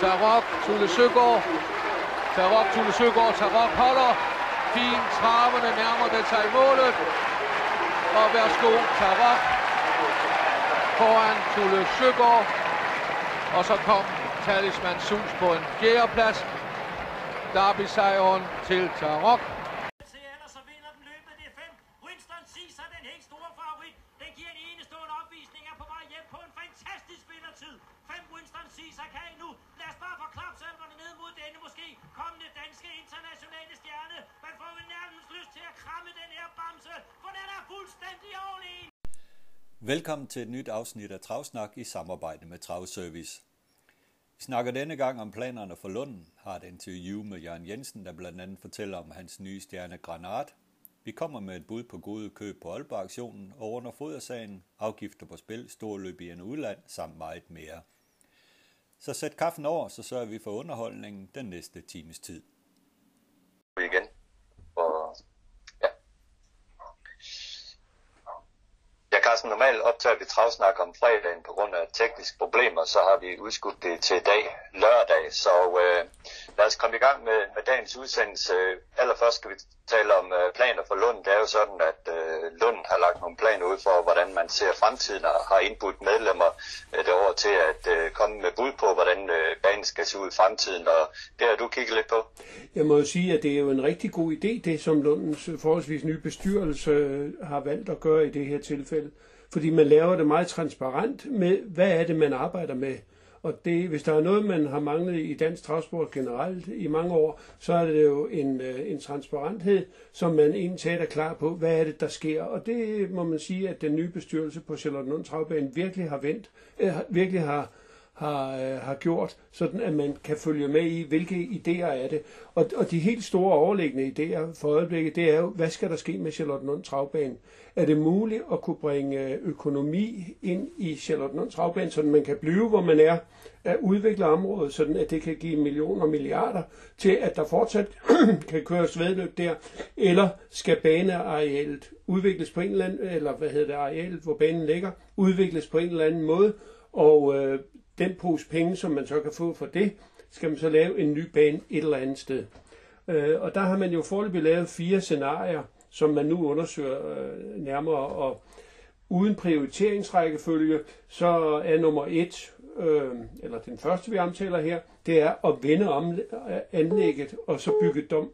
Tarok, Tulle Søgaard. Tarok, Tulle Søgaard. Tarok holder. Fin traverne nærmer det sig målet. Og værsgo, Tarok. Foran Tulle Søgaard. Og så kom Talisman Sus på en fjerdeplads. Derby-sejren til Tarok. Velkommen til et nyt afsnit af Travsnak i samarbejde med Travservice. Vi snakker denne gang om planerne for Lunden, har et interview med Jørgen Jensen, der blandt andet fortæller om hans nye stjerne Granat. Vi kommer med et bud på gode køb på Aalborg-aktionen og under fodersagen, afgifter på spil, storløb i en udland samt meget mere. Så sæt kaffen over, så sørger vi for underholdningen den næste times tid. igen. Og, ja. Carsten, normalt optager vi travsnak om fredagen på grund af tekniske problemer, så har vi udskudt det til i dag, lørdag. Så øh, lad os komme i gang med, med dagens udsendelse. Allerførst skal vi taler om øh, planer for Lund. Det er jo sådan, at øh, Lund har lagt nogle planer ud for, hvordan man ser fremtiden og har indbudt medlemmer øh, derover til at øh, komme med bud på, hvordan øh, banen skal se ud i fremtiden. Og det har du kigget lidt på. Jeg må jo sige, at det er jo en rigtig god idé, det som Lundens forholdsvis nye bestyrelse øh, har valgt at gøre i det her tilfælde. Fordi man laver det meget transparent med, hvad er det, man arbejder med. Og det, hvis der er noget, man har manglet i dansk travsport generelt i mange år, så er det jo en, øh, en transparenthed, som man indtaget er klar på, hvad er det, der sker. Og det må man sige, at den nye bestyrelse på Charlottenlund Travbane virkelig har vendt, øh, virkelig har, har, øh, har gjort, sådan at man kan følge med i, hvilke idéer er det. Og, og de helt store overliggende idéer for øjeblikket, det er jo, hvad skal der ske med Charlottenlund Travbane? Er det muligt at kunne bringe øh, økonomi ind i Charlottenlund Travbane, så man kan blive, hvor man er, at udvikle området, sådan at det kan give millioner og milliarder til, at der fortsat kan køres vedløb der, eller skal banearealet udvikles på en eller anden, eller hvad hedder det, arealet, hvor banen ligger, udvikles på en eller anden måde, og øh, den pose penge, som man så kan få for det, skal man så lave en ny bane et eller andet sted. Øh, og der har man jo foreløbig lavet fire scenarier, som man nu undersøger øh, nærmere, og uden prioriteringsrækkefølge, så er nummer et, øh, eller den første vi omtaler her, det er at vende om øh, anlægget og så bygge, dom,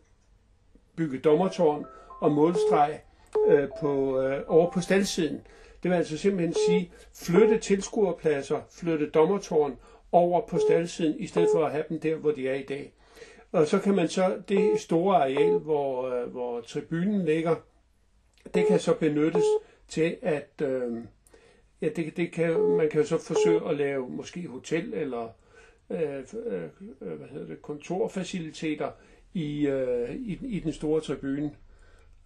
bygge dommertårn og målstreg øh, på, øh, over på staldsiden. Det vil altså simpelthen sige flytte tilskuerpladser, flytte dommertårn over på staldsiden, i stedet for at have dem der, hvor de er i dag. Og så kan man så, det store areal, hvor, øh, hvor tribunen ligger, det kan så benyttes til at, øh, ja, det, det kan, man kan jo så forsøge at lave måske hotel eller øh, øh, øh, hvad hedder det, kontorfaciliteter i, øh, i, i den store tribune.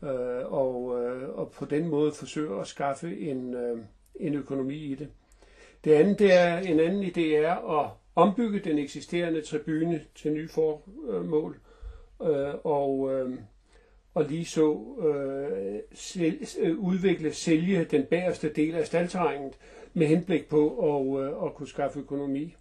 Øh, og, øh, og på den måde forsøge at skaffe en, øh, en økonomi i det. Det andet, det er, en anden idé er at ombygge den eksisterende tribune til nye formål, øh, og, øh, og lige så øh, sel, øh, udvikle, sælge den bagerste del af staldterrænet med henblik på at, øh, at kunne skaffe økonomi.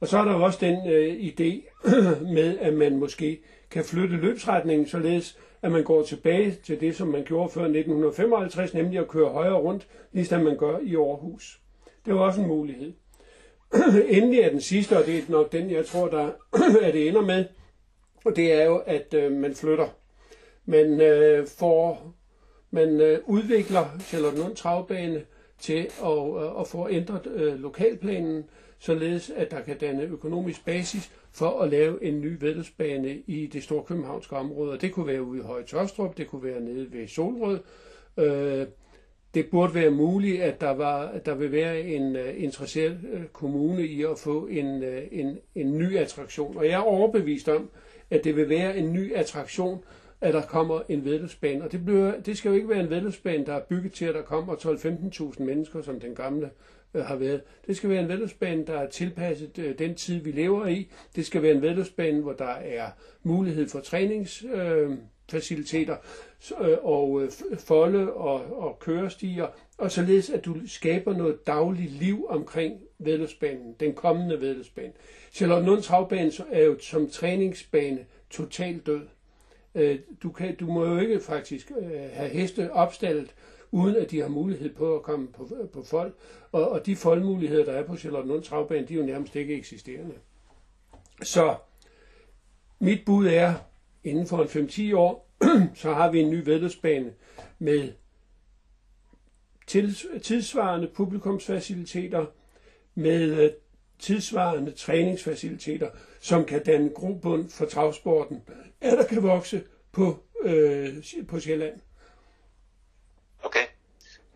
Og så er der også den øh, idé med, at man måske kan flytte løbsretningen, således at man går tilbage til det, som man gjorde før 1955, nemlig at køre højre rundt, ligesom man gør i Aarhus. Det var også en mulighed. Endelig er den sidste, og det er nok den, jeg tror, der er det ender med, og det er jo, at øh, man flytter. Man øh, får, man øh, udvikler Charlottenlund Travbane til at, øh, at få ændret øh, lokalplanen, således at der kan danne økonomisk basis for at lave en ny vedløbsbane i det store københavnske område. Det kunne være ude i Høje Tørstrup, det kunne være nede ved Solrød. Øh, det burde være muligt, at der, var, at der vil være en uh, interesseret uh, kommune i at få en, uh, en, en ny attraktion. Og jeg er overbevist om, at det vil være en ny attraktion, at der kommer en vedløbsbane. Og det, bliver, det skal jo ikke være en vedløbsbane, der er bygget til, at der kommer 12-15.000 mennesker, som den gamle øh, har været. Det skal være en vedløbsbane, der er tilpasset øh, den tid, vi lever i. Det skal være en vedløbsbane, hvor der er mulighed for træningsfaciliteter. Uh, og øh, folde og, og kørestier, og således at du skaber noget dagligt liv omkring vedløbsbanen, den kommende vedløbsbane. Charlotte Lunds Havbane er jo som træningsbane totalt død. Øh, du, kan, du må jo ikke faktisk øh, have heste opstallet, uden at de har mulighed på at komme på, på fold. Og, og de foldmuligheder, der er på Charlotte Lunds Havbane, de er jo nærmest ikke eksisterende. Så mit bud er, inden for en 5-10 år, så har vi en ny vedløbsbane med tidsvarende publikumsfaciliteter, med øh, tidsvarende træningsfaciliteter, som kan danne grobund for travsporten, at der kan vokse på, øh, på Sjælland. Okay.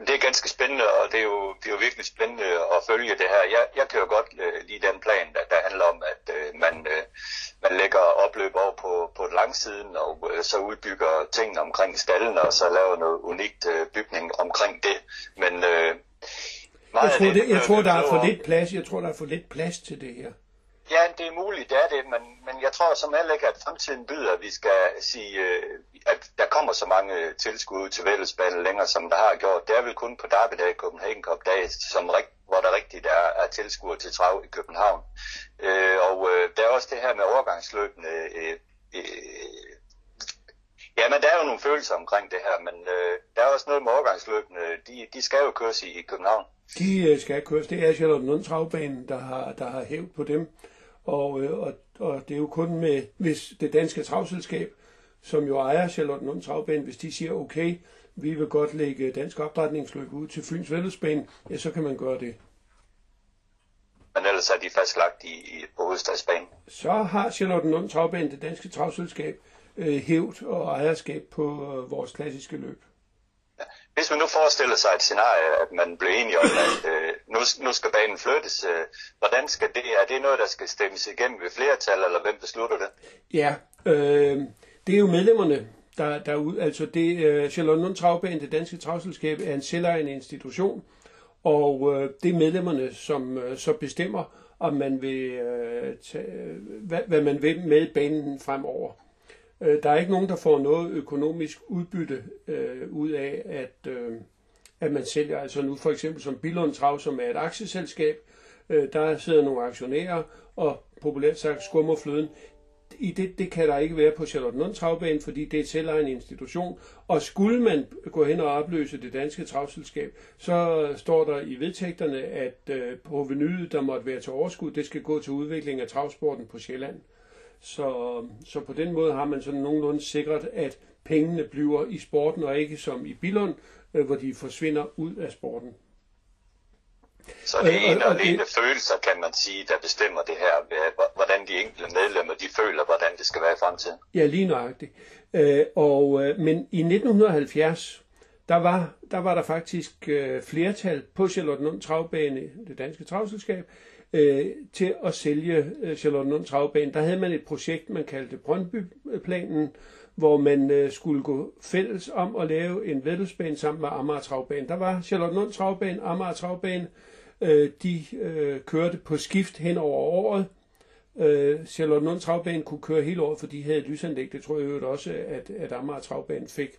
Det er ganske spændende, og det er jo, det er jo virkelig spændende at følge det her. Jeg, jeg kan jo godt øh, lide den plan, der, der handler om, at øh, man, øh, man lægger opløb over på, på langsiden, og øh, så udbygger tingene omkring stallen, og så laver noget unikt øh, bygning omkring det. Men øh, jeg tror, det, jeg tror, der er for lidt plads. Jeg tror, der er for lidt plads til det her. Ja, det er muligt, det er det, men, men jeg tror som heller ikke, at fremtiden byder, at vi skal sige, øh, at der kommer så mange øh, tilskud til Vældesbanen længere, som der har gjort. Det er vel kun på Derby Day, Copenhagen Cup Day, som, rigt, hvor der rigtigt er, er tilskuere til trav i København. Øh, og øh, der er også det her med overgangsløbende. Øh, øh, Ja, men der er jo nogle følelser omkring det her, men øh, der er også noget med overgangsløbene. De, de skal jo køres i, i København. De øh, skal køres. Det er Charlotte Lund Travbanen, der har, der har hævet på dem. Og, øh, og, og det er jo kun med, hvis det danske travselskab, som jo ejer Charlotte Lund Travbanen, hvis de siger, okay, vi vil godt lægge dansk opdrætningsløb ud til Fyns Vældesbane, ja, så kan man gøre det. Men ellers er de fastlagt i, i på hovedstadsbanen. Så har Charlotte Lund Travbanen, det danske travselskab, øh, hævd og ejerskab på øh, vores klassiske løb. Hvis man nu forestiller sig et scenarie, at man bliver enige om, at øh, nu, nu skal banen flyttes, øh, hvordan skal det, er det noget, der skal stemmes igennem ved flertal, eller hvem beslutter det? Ja, øh, det er jo medlemmerne, der, der ud, altså det, øh, Charlotte Travbane, det danske travselskab, er en selvejende institution, og øh, det er medlemmerne, som øh, så bestemmer, om man vil øh, tage, øh, hvad, hvad man vil med banen fremover. Øh, der er ikke nogen, der får noget økonomisk udbytte øh, ud af, at, øh, at man sælger. Altså nu for eksempel som Billund Trav, som er et aktieselskab, øh, der sidder nogle aktionærer, og populært sagt skummer fløden. I det, det kan der ikke være på Charlottenlund Travbane, fordi det er et selvejende institution. Og skulle man gå hen og opløse det danske travselskab, så står der i vedtægterne, at øh, provenyet, der måtte være til overskud, det skal gå til udvikling af travsporten på Sjælland. Så, så på den måde har man sådan nogenlunde sikret, at pengene bliver i sporten, og ikke som i Billund, øh, hvor de forsvinder ud af sporten. Så det er en og alene følelser, kan man sige, der bestemmer det her, hvordan de enkelte medlemmer de føler, hvordan det skal være i fremtiden. Ja, lige nøjagtigt. Øh, og, øh, men i 1970, der var, der var der faktisk flertal på Charlottenlund Travbane, det danske travselskab, øh, til at sælge øh, Charlottenlund Travbane. Der havde man et projekt, man kaldte Brøndbyplanen, hvor man øh, skulle gå fælles om at lave en vedløbsbane sammen med Amager Travbane. Der var Charlottenlund Travbane, Amager Travbane, øh, de øh, kørte på skift hen over året. Øh, Charlottenlund Travbane kunne køre hele året, for de havde et lysanlæg. Det tror jeg øvrigt også, at, at Amager Travbane fik.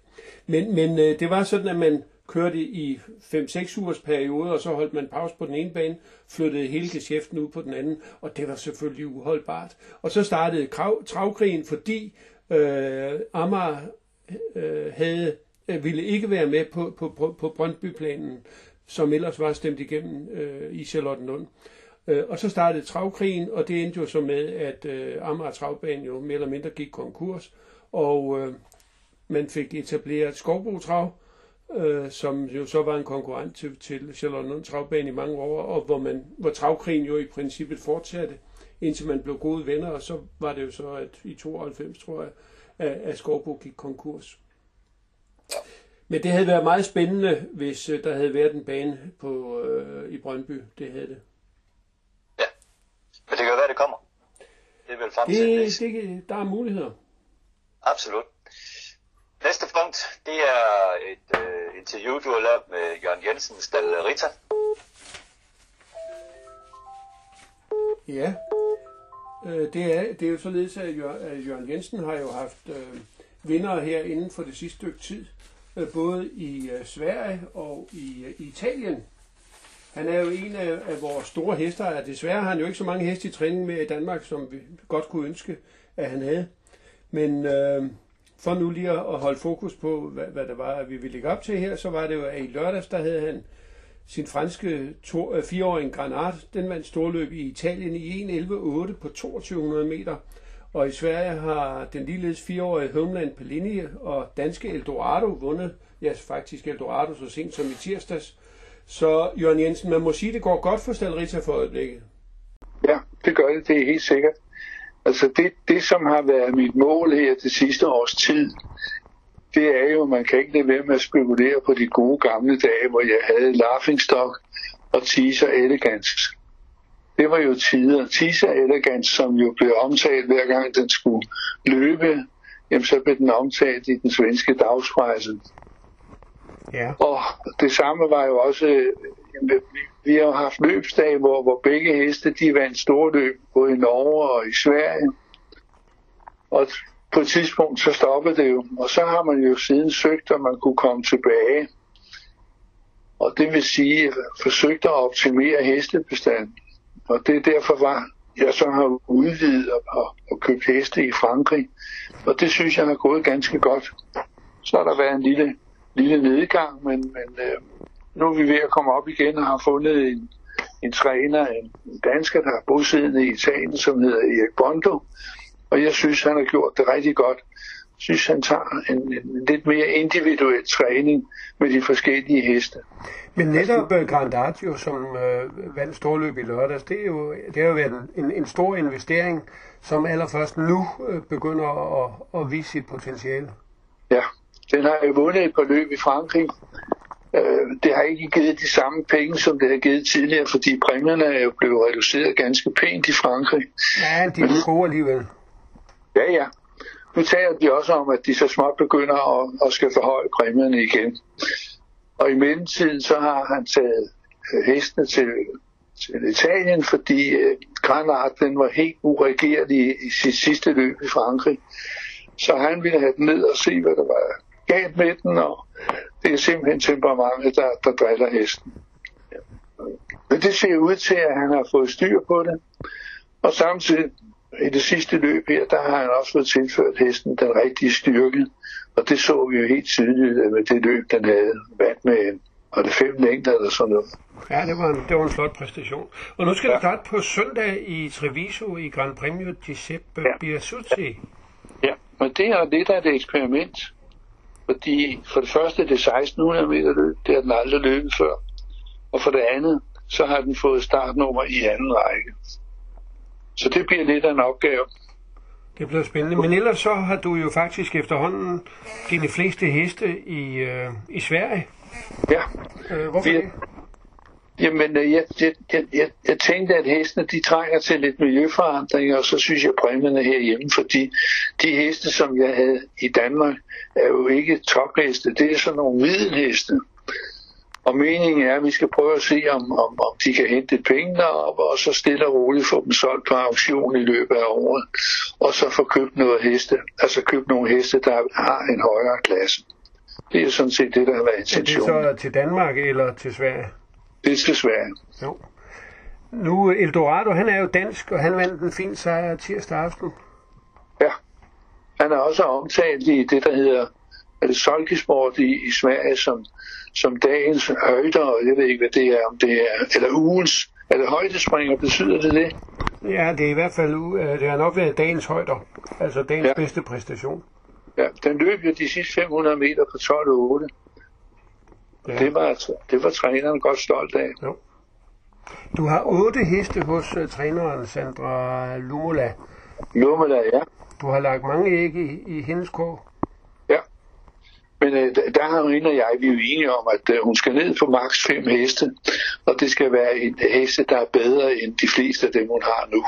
Men, men øh, det var sådan, at man kørte i 5-6 ugers periode, og så holdt man pause på den ene bane, flyttede hele geschæften ud på den anden, og det var selvfølgelig uholdbart. Og så startede krav, travkrigen, fordi øh, Amager øh, havde, øh, ville ikke være med på, på, på, på Brøndbyplanen, som ellers var stemt igennem øh, i Charlottenlund. Øh, og så startede travkrigen, og det endte jo så med, at øh, Amager Travbanen jo mere eller mindre gik konkurs, og øh, man fik etableret Skovbro Trav, øh, som jo så var en konkurrent til, til Charlotte Travbane i mange år, og hvor, man, hvor travkrigen jo i princippet fortsatte, indtil man blev gode venner, og så var det jo så, at i 92, tror jeg, at, at Skovbo gik konkurs. Men det havde været meget spændende, hvis øh, der havde været en bane på, øh, i Brøndby. Det havde det. Ja, men det kan være, det kommer. Det er vel fremtiden. Det, det, der er muligheder. Absolut. Næste punkt, det er et øh, interview, du har lavet med Jørgen Jensen, Stal Rita. Ja, øh, det, er, det er jo således, at Jørgen Jensen har jo haft øh, vinder her inden for det sidste stykke tid. øh, både i øh, Sverige og i, øh, Italien. Han er jo en af, af vores store hester. Desværre har han jo ikke så mange heste i træning med i Danmark, som vi godt kunne ønske, at han havde. Men øh, for nu lige at holde fokus på, hvad, hvad det var, at vi ville lægge op til her, så var det jo, at i lørdags, der havde han sin franske to, øh, fireårige Granat. Den vandt storløb i Italien i 1.11.8 på 2200 meter. Og i Sverige har den ligeledes fireårige Homeland Pellini og danske Eldorado vundet, ja faktisk Eldorado så sent som i tirsdags. Så Jørgen Jensen, man må sige, at det går godt for Stalrita for øjeblikket. Ja, det gør det, det er helt sikkert. Altså det, det, som har været mit mål her det sidste års tid, det er jo, man kan ikke lade være med at spekulere på de gode gamle dage, hvor jeg havde Laughingstock og Teaser Elegance. Det var jo tider. Teaser Elegance, som jo blev omtalt hver gang den skulle løbe, jamen så blev den omtalt i den svenske dagspresse. Ja. Og det samme var jo også, øh, jamen, vi, vi har haft løbsdage, hvor, hvor begge heste, de vandt store løb, både i Norge og i Sverige. Og på et tidspunkt, så stoppede det jo. Og så har man jo siden søgt, at man kunne komme tilbage. Og det vil sige, forsøgt at optimere hestebestanden. Og det er derfor var, jeg så har udvidet og, og, og købt heste i Frankrig. Og det synes jeg har gået ganske godt. Så har der været en lille, lille nedgang, men, men øh, nu er vi ved at komme op igen og har fundet en, en træner, en dansker, der er bosiddende i Italien, som hedder Erik Bondo. Og jeg synes, han har gjort det rigtig godt. Jeg synes, han tager en, en lidt mere individuel træning med de forskellige heste. Men netop uh, Grandatio, som uh, vandt storløb i lørdags, det, er jo, det har jo været en, en stor investering, som allerførst nu uh, begynder at, at vise sit potentiale. Ja, den har jo vundet et par løb i Frankrig. Uh, det har ikke givet de samme penge, som det har givet tidligere, fordi præmierne er jo blevet reduceret ganske pænt i Frankrig. Ja, de er gode alligevel. Ja, ja. Nu taler de også om, at de så småt begynder at, at skal forhøje præmierne igen. Og i mellemtiden så har han taget hestene til, til Italien, fordi øh, Granat den var helt uregerlig i, i sit sidste løb i Frankrig. Så han ville have den ned og se, hvad der var galt med den, og det er simpelthen temperamentet, der, der driller hesten. Men det ser ud til, at han har fået styr på det. Og samtidig i det sidste løb her, der har han også fået tilført hesten den rigtige styrke. Og det så vi jo helt tydeligt med det løb, den havde vandt med og det fem længder eller sådan noget. Ja, det var en, det var en flot præstation. Og nu skal ja. det starte på søndag i Treviso i Gran Premio Giuseppe ja. Biasucci. Ja, men det er lidt af et eksperiment. Fordi for det første det er 1600 meter løb, det har den aldrig løbet før. Og for det andet, så har den fået startnummer i anden række. Så det bliver lidt af en opgave. Det bliver spændende. Men ellers så har du jo faktisk efterhånden dine fleste heste i, øh, i Sverige. Ja. Øh, hvorfor Vi- det? Jamen, øh, jeg, jeg, jeg, jeg, tænkte, at hestene de trænger til lidt miljøforandring, og så synes jeg præmierne herhjemme, fordi de heste, som jeg havde i Danmark, er jo ikke topheste. Det er sådan nogle videnheste. Og meningen er, at vi skal prøve at se, om, om, om de kan hente penge derop, og så stille og roligt få dem solgt på auktion i løbet af året, og så få købt noget heste, altså købt nogle heste, der har en højere klasse. Det er sådan set det, der har været Er det intentionen. så til Danmark eller til Sverige? Sverige. Jo. Nu, Eldorado, han er jo dansk, og han vandt en fin sejr tirsdag aften. Ja. Han er også omtalt i det, der hedder er det Solkesport i, i Sverige som, som dagens højder, og jeg ved ikke, hvad det er, om det er, eller ugens, er det højdespringer, betyder det det? Ja, det er i hvert fald, øh, det har nok været dagens højder, altså dagens ja. bedste præstation. Ja, den løb jo de sidste 500 meter på 12.8. Ja. Det var, det var træneren godt stolt af. Du har otte heste hos uh, træneren Sandra Lumola. Lummela, ja. Du har lagt mange æg i, i hendes kog. ja. Men øh, der- har hende og jeg, vi er jo enige om, at øh, hun skal ned på maks 5 heste, og det skal være en heste, der er bedre end de fleste af dem, hun har nu.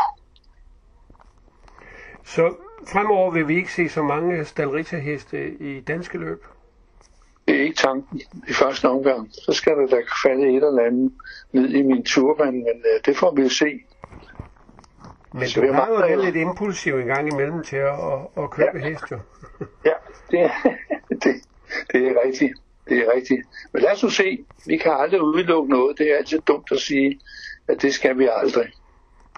Så fremover vil vi ikke se så mange Stalrita-heste i danske løb. Det er ikke tanken i første omgang. Så skal der da falde et eller andet ned i min turban, men øh, det får vi jo se. Men Så du har jo været lidt impulsiv en gang imellem til at, at, at købe ja. heste. jo. Ja, det, det, det er rigtigt. Det er rigtigt. Men lad os nu se. Vi kan aldrig udelukke noget. Det er altid dumt at sige, at det skal vi aldrig.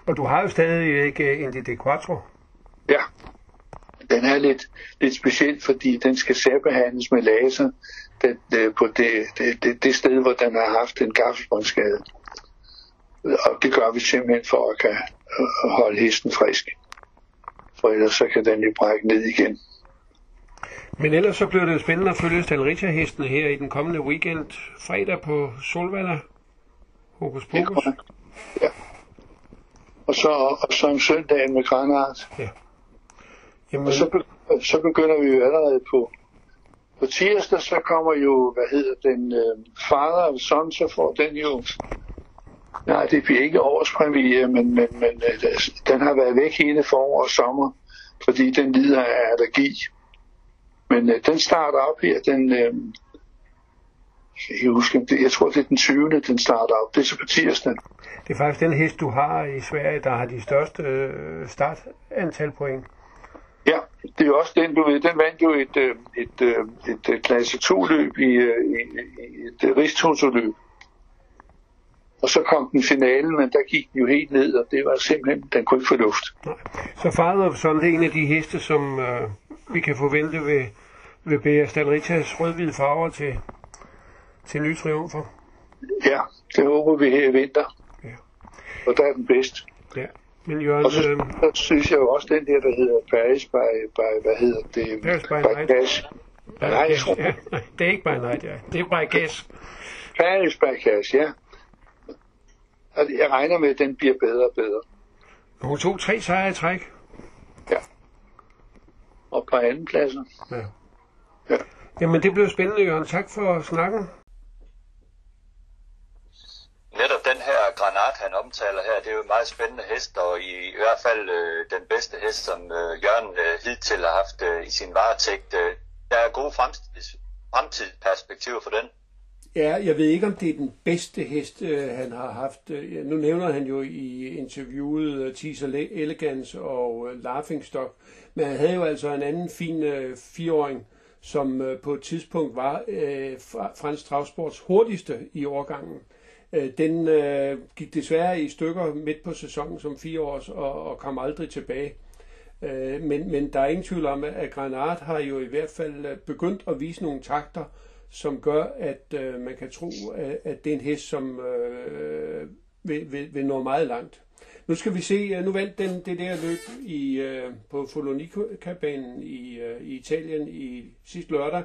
Og du har jo stadig ikke en DD Quattro. Ja. Den er lidt, lidt speciel, fordi den skal særbehandles med laser den, det, på det, det, det, det sted, hvor den har haft en gaffelbåndsskade. Og det gør vi simpelthen for at kan holde hesten frisk. For ellers så kan den jo brække ned igen. Men ellers så bliver det spændende at følge Stalricia hestene her i den kommende weekend. Fredag på Solvalla. Hokus Pokus. Ja. Og så, og så om søndagen med Granart. Ja. Jamen, Og så, be- så begynder vi jo allerede på, på tirsdag, så kommer jo, hvad hedder den, øh, Father of Son, så får den jo, nej, det bliver ikke årspremiere, men, men, men øh, den har været væk hele forår og sommer, fordi den lider af allergi. Men øh, den starter op her, den, øh, jeg, kan huske, det, jeg tror det er den 20. den starter op, det er så på tirsdag. det er faktisk den hest, du har i Sverige, der har de største øh, startantal point. Ja, det er også den, du ved, den vandt jo et, øh, et, et, et, et klasse 2-løb i, øh, i, i et øh, rigstotoløb. Og så kom den finalen, men der gik den jo helt ned, og det var simpelthen, den kunne ikke få luft. Nej. Så Father of Son, det er en af de heste, som øh, vi kan forvente ved, ved BR Stalricias rød-hvide farver til, til nye triumfer. Ja, det håber vi her i vinter. Ja. Og der er den bedst. Ja. Men Jørgen, Og så, øh, så synes jeg jo også den der, der hedder Paris by, by hvad hedder det? Paris by Night. Cash. Nej, jeg tror, ja, nej, det er ikke by night, ja. Det er by gas. Paris by Cash, ja. Og jeg regner med, at den bliver bedre og bedre. Hun tog tre sejre i træk. Ja. Og på anden pladser. Ja. Ja. Jamen, det blev spændende, Jørgen. Tak for snakken. Netop den her granat, han omtaler her, det er jo en meget spændende hest, og i, i hvert fald øh, den bedste hest, som øh, Jørgen øh, hidtil har haft øh, i sin varetægt. Øh, der er gode fremtids, fremtidsperspektiver for den. Ja, jeg ved ikke, om det er den bedste hest, øh, han har haft. Øh, ja, Nu nævner han jo i interviewet uh, Teaser Le- Elegance og uh, Laughingstock, men han havde jo altså en anden fin øh, fireåring, som øh, på et tidspunkt var øh, Frans Travsports hurtigste i årgangen. Øh, Den øh, gik desværre i stykker midt på sæsonen som fireårs og, og kom aldrig tilbage. Øh, men, men der er ingen tvivl om, at Granat har jo i hvert fald øh, begyndt at vise nogle takter, som gør, at øh, man kan tro, at, at det er en hest, som øh, vil, vil, vil nå meget langt. Nu skal vi se, øh, nu vandt den det der løb i, øh, på Folonicabanen i, øh, i Italien i sidste lørdag.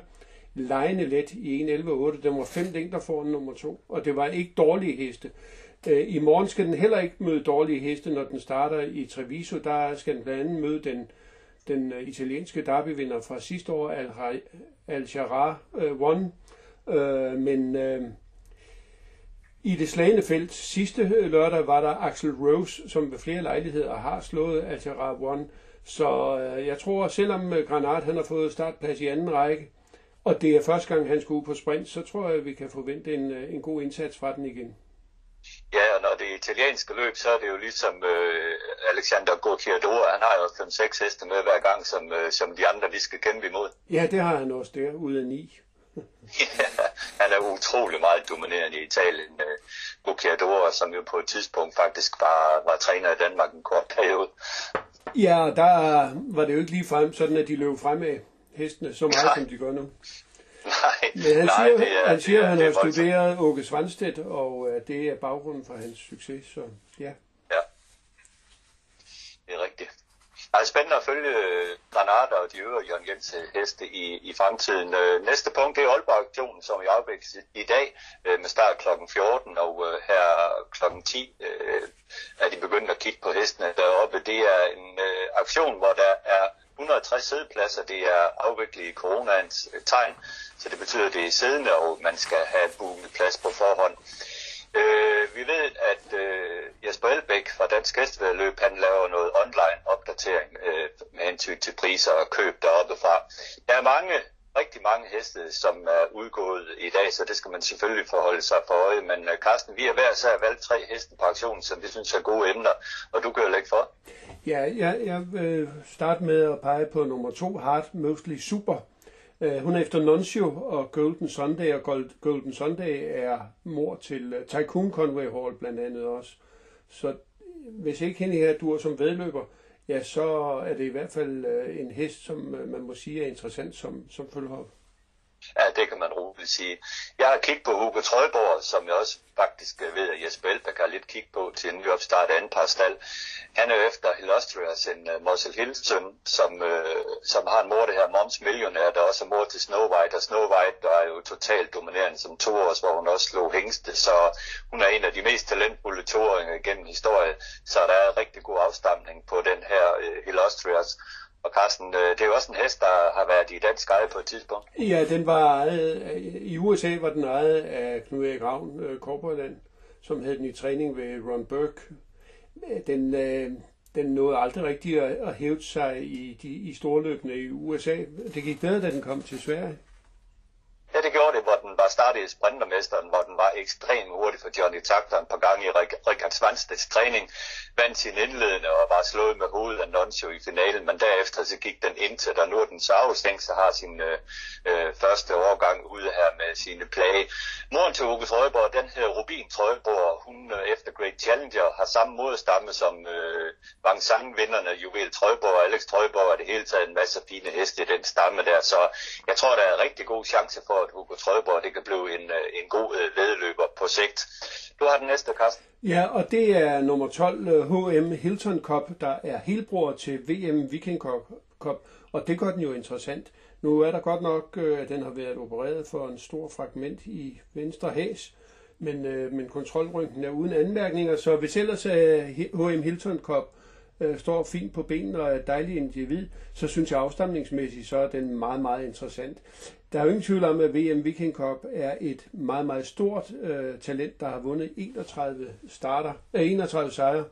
Lejende let i 1.11.8. Den var fem længder foran nummer to, og det var ikke dårlige heste. Øh, I morgen skal den heller ikke møde dårlige heste, når den starter i Treviso. Der skal den blandt andet møde den, den øh, italienske derbyvinder fra sidste år, Al, Al Sharar øh, One. Uh, men uh, i det slagende felt sidste lørdag var der Axel Rose, som ved flere lejligheder har slået Al Sharar One. Så uh, jeg tror, selvom Granat han har fået startplads i anden række, og det er første gang, han skal ud på sprint, så tror jeg, at vi kan forvente en, øh, en god indsats fra den igen. Ja, og når det italienske løb, så er det jo ligesom øh, Alexander Gocciadoro, han har jo 5-6 heste med hver gang, som, øh, som de andre lige skal kæmpe imod. Ja, det har han også der, ud af ni. han er utrolig meget dominerende i Italien. Øh, Gocciadoro, som jo på et tidspunkt faktisk var, var træner i Danmark en kort periode. Ja, der var det jo ikke lige frem, sådan at de løb frem af hestene så meget, Nej. som de gør nu. Nej, Men han nej, siger, det er, han, siger det er, han det har er voldsomt. studeret Åke Svanstedt, og øh, det er baggrunden for hans succes, så ja. Ja, det er rigtigt. Det er spændende at følge øh, Granada og de øvrige Jørgen Jens øh, heste i, i fremtiden. Næste punkt det er Aalborg-aktionen, som i afvikles i dag med start kl. 14, og her kl. 10 øh, er de begyndt at kigge på hestene deroppe. Det er en aktion, hvor der er 160 sædepladser. Det er afviklet i coronaens øh, tegn, så det betyder, at det er siddende, og man skal have booket plads på forhånd. Øh, vi ved, at øh, Jesper Elbæk fra Dansk Hestevedløb, han laver noget online opdatering øh, med hensyn til priser og køb deroppe fra. Der er mange, rigtig mange heste, som er udgået i dag, så det skal man selvfølgelig forholde sig for øje. Men øh, Carsten, vi har hver så valgt tre heste på aktionen, som vi synes er gode emner, og du kan jo lægge for. Ja, jeg, jeg vil starte med at pege på nummer to, Hart Mostly Super. Øh, hun er efter Nuncio og Golden Sunday, og Golden Sunday er mor til uh, Tycoon Conway Hall blandt andet også. Så hvis ikke hende her dur som vedløber, ja, så er det i hvert fald øh, en hest, som øh, man må sige er interessant som, som følgehold. Ja, det kan man roligt sige. Jeg har kigget på Hugo Trøjborg, som jeg også faktisk øh, ved, at Jesper Elbæk har lidt kigge på til en ny opstart en par stald. Han er efter Illustrious, en øh, uh, Muscle Hilsen, som, uh, som har en mor, det her Moms Millionær, der også er mor til Snow White, og Snow White der er jo totalt dominerende som toårs, hvor hun også slog hængste, så hun er en af de mest talentfulde toåringer gennem historien, så der er rigtig god afstamning på den her uh, Illustrious. Og Carsten, øh, det er jo også en hest, der har været i dansk eje på et tidspunkt. Ja, den var ejet, i USA var den ejet af Knud Erik Ravn, øh, Korporland, som havde den i træning ved Ron Burke. Øh, den, den nåede aldrig rigtig at, at hæve sig i, de, i storløbene i USA. Det gik bedre, da den kom til Sverige. Ja, det gjorde det, hvor den var startet i sprintermesteren, hvor den var ekstremt hurtig for Johnny Takter et par gange i Rikard Svansteds træning, vandt sin indledende og var slået med hovedet af Noncio i finalen, men derefter så gik den ind til, der nu er den så afstængt, så har sin øh, øh, første årgang ude her med sine plage. Moren til Uwe Trøjborg, den hedder Rubin Trøjborg, hun øh, efter Great Challenger har samme modstamme som øh, Wang Sang-vinderne, Juvel Trøjborg og Alex Trøjborg, og det hele taget en masse fine heste i den stamme der, så jeg tror, der er rigtig god chance for, at Hugo Trøjborg det kan blive en, øh, en god øh, vedløber på sigt. Du har den næste, Carsten. Ja, og det er nummer 12 øh, HM Hilton Cup, der er helbror til VM Viking Cup, og det gør den jo interessant. Nu er der godt nok, at den har været opereret for en stor fragment i venstre hæs, men, men kontrolrynken er uden anmærkninger, så hvis ellers HM Hilton Cup øh, står fint på benene og er et dejligt individ, så synes jeg afstamningsmæssigt, så er den meget, meget interessant. Der er jo ingen tvivl om, at VM Viking Cup er et meget, meget stort øh, talent, der har vundet 31 starter, øh, 31 sejre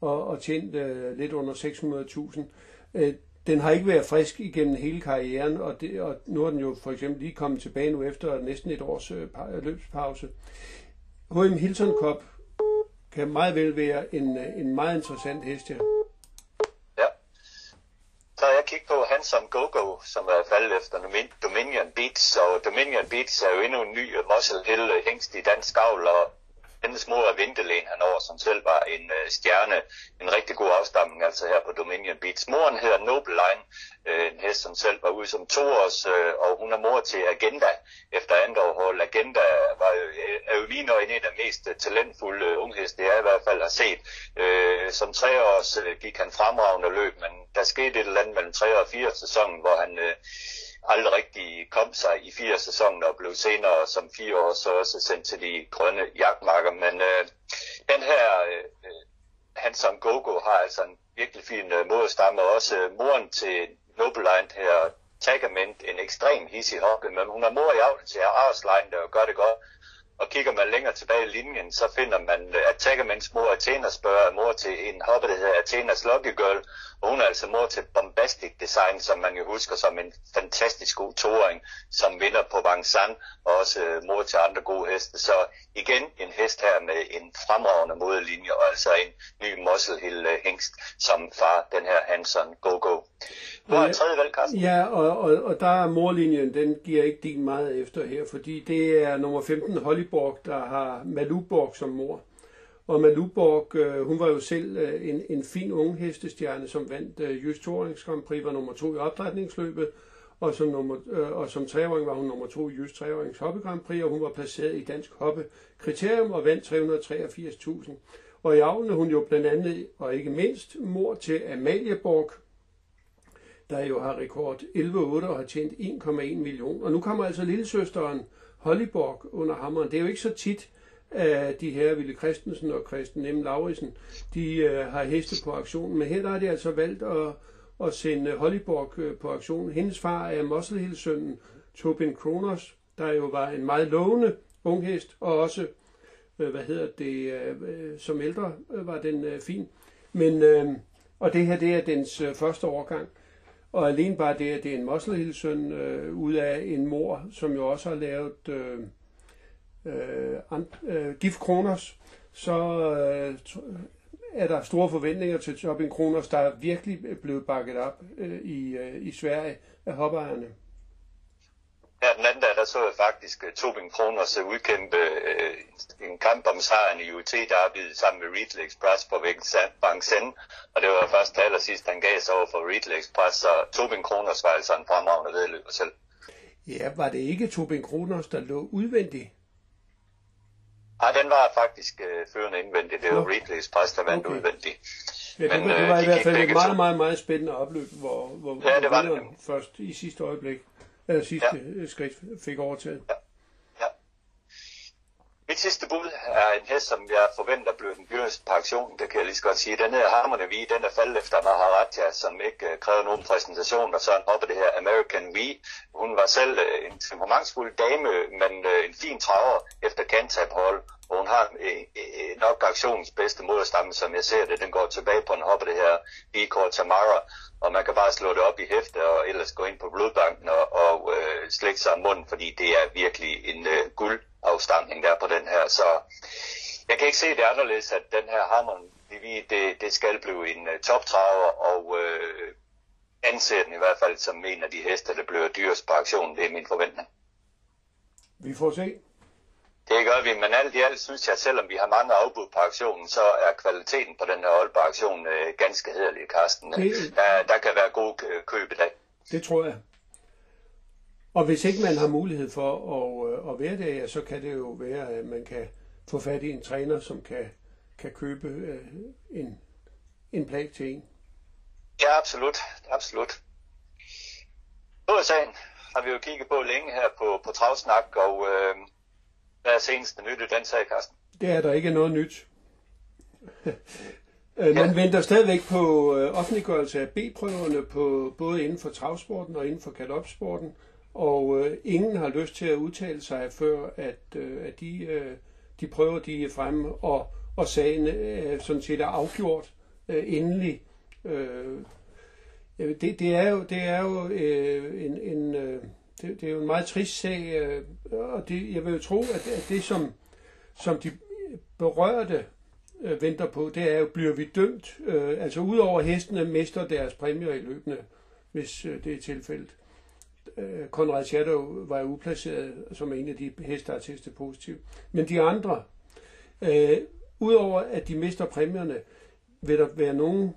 og, og tjent øh, lidt under 600.000. Øh, den har ikke været frisk igennem hele karrieren, og, det, og nu er den jo for eksempel lige kommet tilbage nu efter næsten et års øh, løbspause. HM Hilton Cup kan meget vel være en, øh, en meget interessant hest her så har jeg som GoGo, som er faldet efter Dominion Beats, og Dominion Beats er jo endnu en ny øh, Muscle Hill øh, hængst i dansk avl, og hendes mor er Vintelæn han som selv var en øh, stjerne, en rigtig god afstamning altså her på Dominion Beats. Moren hedder Noble Line, øh, en hest, som selv var ude som toårs, øh, og hun er mor til Agenda efter andet overhold. Agenda var øh, er jo lige en af de mest talentfulde unge ungheste, jeg i hvert fald har set. Øh, Øh, som treårs øh, gik han fremragende løb, men der skete et eller andet mellem 3 og 4 sæsonen, hvor han øh, aldrig rigtig kom sig i fire sæsoner og blev senere som fire år så også sendt til de grønne jagtmarker. Men øh, den her øh, øh Hanson Gogo har altså en virkelig fin øh, modstamme, og også øh, moren til Nobeline her, Tagament, en ekstrem hissig hoppe, men hun er mor i avlen til Arslein, der gør det godt. Og kigger man længere tilbage i linjen, så finder man, øh, at Tagaments mor Athena spørger mor til en hoppe, der hedder Athenas Lucky Girl, og hun er altså mor til Bombastic Design, som man jo husker som en fantastisk god toåring, som vinder på Vangsan, og også øh, mor til andre gode heste. Så igen en hest her med en fremragende modelinje, og altså en ny Muscle Hill øh, hængst, som far den her Hanson Go-Go. Har en tredje valg, Carsten. Ja, og, og, og der er morlinjen, den giver ikke din meget efter her, fordi det er nummer 15 Hollyborg, der har Maluborg som mor. Og Maluborg, øh, hun var jo selv øh, en, en fin ung hestestjerne, som vandt øh, Just Tourings Grand Prix, var nummer to i opdrætningsløbet, og som, nummer, øh, og som treåring var hun nummer to i Just Treårings Hoppe Grand Prix, og hun var placeret i Dansk Hoppe Kriterium og vandt 383.000. Og i avlen hun jo blandt andet, og ikke mindst, mor til Amalieborg, der jo har rekord 11,8 og har tjent 1,1 million. Og nu kommer altså lillesøsteren Hollyborg under hammeren. Det er jo ikke så tit, af de her Ville Christensen og Christen M. Lauritsen, de øh, har heste på aktionen. Men her der har de altså valgt at, at sende Hollyborg øh, på aktion. Hendes far er Moslehilsønnen Tobin Kronos, der jo var en meget lovende unghest, og også, øh, hvad hedder det, øh, som ældre øh, var den øh, fin. Men, øh, og det her, det er dens øh, første årgang. Og alene bare det, at det er en Moslehilsøn øh, ud af en mor, som jo også har lavet... Øh, øh, øh, Gift Kronos, så øh, er der store forventninger til Tobin Kronos, der er virkelig blevet bakket op øh, i, øh, i Sverige af hoppeejerne. Her den anden dag, der så jeg faktisk uh, Tobin Kroners uh, udkæmpe uh, en kamp om sejren i UT Derby sammen med Retail Express på Vincennes, og det var først til allersidst, han gav sig over for Retail Express, så Tobin Kroners var altså en fremragende vedløber selv. Ja, var det ikke Tobin Kroners, der lå udvendigt? Nej, den var faktisk uh, førende indvendigt. Det var. Retail Express, der vandt Okay. udvendigt. Ja, det, Men, var, det øh, var i de hvert fald et meget, meget, meget spændende opløb, hvor, hvor, Ja, hvor det var det først i sidste øjeblik, eller sidste ja. skridt, fik overtaget. Ja. Mit sidste bud er en hest, som jeg forventer bliver den dyreste på aktionen, det kan jeg lige så godt sige. Den hedder Harmony V, den er faldet efter Maharaja, som ikke uh, nogen præsentation, og så er oppe det her American V. Hun var selv uh, en temperamentsfuld dame, men uh, en fin traver efter Cantab Hall, og hun har uh, nok aktionens bedste moderstamme, som jeg ser det. Den går tilbage på en hoppe det her v Tamara, og man kan bare slå det op i hæfte og ellers gå ind på blodbanken og, og uh, slække sig om munden, fordi det er virkelig en uh, guld afstamning der er på den her, så jeg kan ikke se det anderledes, at den her Hammond, det, det skal blive en uh, toptraver, og uh, anser den i hvert fald som en af de heste, der bliver dyrest på aktionen. Det er min forventning. Vi får se. Det gør vi, men alt i alt synes jeg, at selvom vi har mange afbud på aktionen, så er kvaliteten på den her aktionen uh, ganske hederlig, Karsten. Det- Der, der kan være gode øh, køb i dag. Det tror jeg. Og hvis ikke man har mulighed for at, øh, at være der, ja, så kan det jo være, at man kan få fat i en træner, som kan, kan købe øh, en, en plag til en. Ja, absolut. Absolut. sagen har vi jo kigget på længe her på, på Travsnak, og øh, hvad er seneste nyt i den sag, Carsten? Det er der ikke noget nyt. Øh, Man venter stadigvæk på offentliggørelse af B-prøverne på, både inden for travsporten og inden for galopsporten, og øh, ingen har lyst til at udtale sig før, at, øh, at de, øh, de prøver, de er fremme, og, og sagen øh, sådan set er afgjort øh, endelig. Øh, det, det er jo, det er jo øh, en, en øh, det, det er jo en meget trist sag, øh, og det, jeg vil jo tro, at, at det som, som de berørte øh, venter på, det er jo, bliver vi dømt? Øh, altså udover hestene mister deres præmier i løbende, hvis øh, det er tilfældet. Øh, Konrad Shadow var uplaceret som en af de heste, der er testet positivt. Men de andre, øh, udover at de mister præmierne, vil der være nogen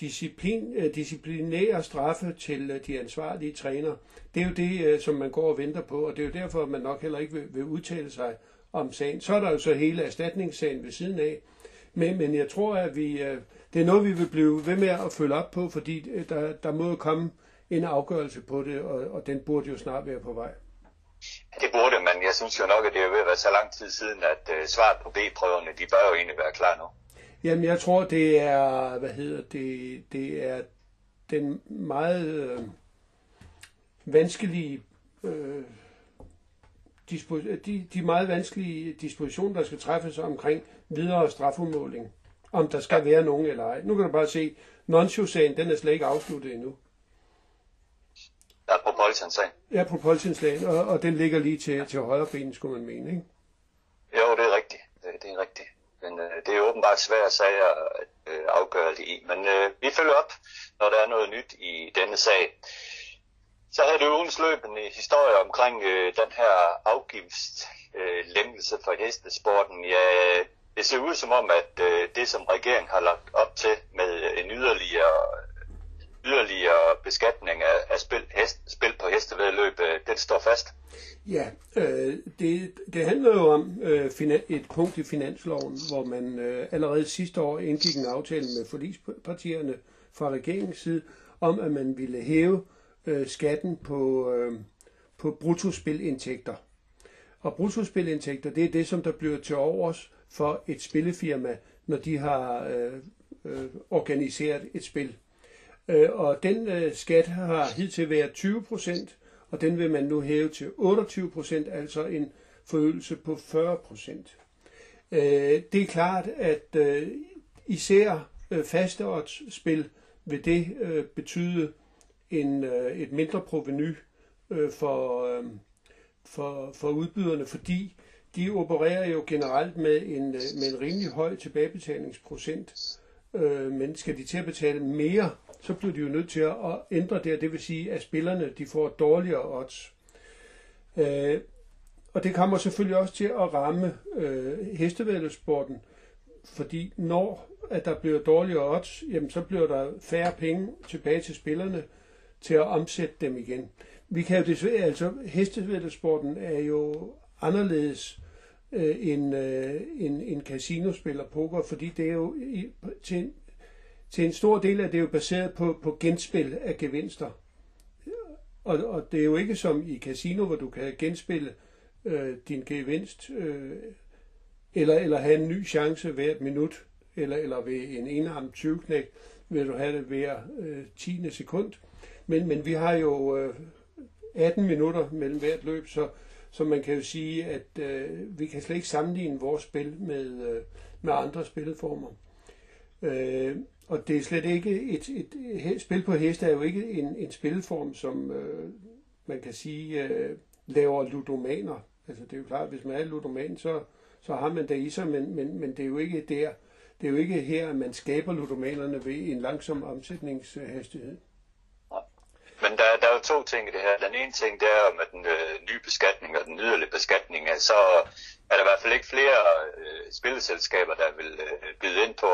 disciplin, øh, disciplinære straffe til øh, de ansvarlige trænere. Det er jo det, øh, som man går og venter på, og det er jo derfor, at man nok heller ikke vil, vil udtale sig om sagen. Så er der jo så hele erstatningssagen ved siden af. Men, men jeg tror, at vi, øh, det er noget, vi vil blive ved med at følge op på, fordi øh, der, der må jo komme en afgørelse på det, og, og den burde jo snart være på vej. Det burde, men jeg synes jo nok, at det er ved at være så lang tid siden, at uh, svaret på B-prøverne, de bør jo egentlig være klar nu. Jamen, jeg tror, det er, hvad hedder det, det er den meget øh, vanskelige, øh, de, de meget vanskelige dispositioner, der skal træffes omkring videre strafudmåling. Om der skal være nogen eller ej. Nu kan du bare se, non-sagen, den er slet ikke afsluttet endnu. På Polsen-sagen. Ja, på Polsenslagen, og, og den ligger lige til, til højre ben, skulle man mene, ikke? Jo, det er rigtigt. Det, det er rigtigt. Men øh, det er åbenbart svære sager at øh, afgøre det i. Men øh, vi følger op, når der er noget nyt i denne sag. Så havde du ugens løbende historie omkring øh, den her afgiftslæmmelse øh, for hestesporten. Ja, det ser ud som om, at øh, det, som regeringen har lagt op til med en yderligere, yderligere beskatning af, af spil, hest, spil på hestevedløb, øh, den står fast. Ja, øh, det, det handler jo om øh, finan- et punkt i finansloven, hvor man øh, allerede sidste år indgik en aftale med forligspartierne fra regeringens side, om at man ville hæve øh, skatten på, øh, på bruttospilindtægter. Og bruttospilindtægter, det er det, som der bliver til overs for et spillefirma, når de har øh, øh, organiseret et spil. Øh, og den øh, skat har hidtil været 20 procent, og den vil man nu hæve til 28 procent, altså en forøgelse på 40 procent. Øh, det er klart, at øh, især faste fasteoddsspil vil det betyde en, et mindre proveny for, for, for udbyderne, fordi de opererer jo generelt med en, med en rimelig høj tilbagebetalingsprocent. Øh, men skal de til at betale mere, så bliver de jo nødt til at ændre det, og det vil sige, at spillerne de får dårligere odds. Øh, og det kommer selvfølgelig også til at ramme øh, hestevældesport, fordi når at der bliver dårligere odds, jamen så bliver der færre penge tilbage til spillerne til at omsætte dem igen. Vi kan jo desværre, altså hestevældsporten er jo anderledes øh, en, øh, en, en casinospiller poker, fordi det er jo i, til, til en stor del af det er jo baseret på, på genspil af gevinster. Og, og det er jo ikke som i casino, hvor du kan genspille øh, din gevinst, øh, eller, eller have en ny chance hvert minut, eller, eller ved en enarmet 20 vil du have det hver øh, 10. sekund. Men, men vi har jo øh, 18 minutter mellem hvert løb, så, så man kan jo sige, at øh, vi kan slet ikke sammenligne vores spil med, øh, med andre spilformer. Øh, og det er slet ikke et, et, et spil på heste er jo ikke en, en spilform, som øh, man kan sige øh, laver ludomaner. Altså det er jo klart, at hvis man er ludoman, så, så har man det i sig, men, men, men det er jo ikke der. Det er jo ikke her, at man skaber ludomanerne ved en langsom omsætningshastighed. Men der, der er jo to ting i det her. Den ene ting, det er med den øh, nye beskatning og den yderligere beskatning, så er der i hvert fald ikke flere øh, spilleselskaber, der vil øh, byde ind på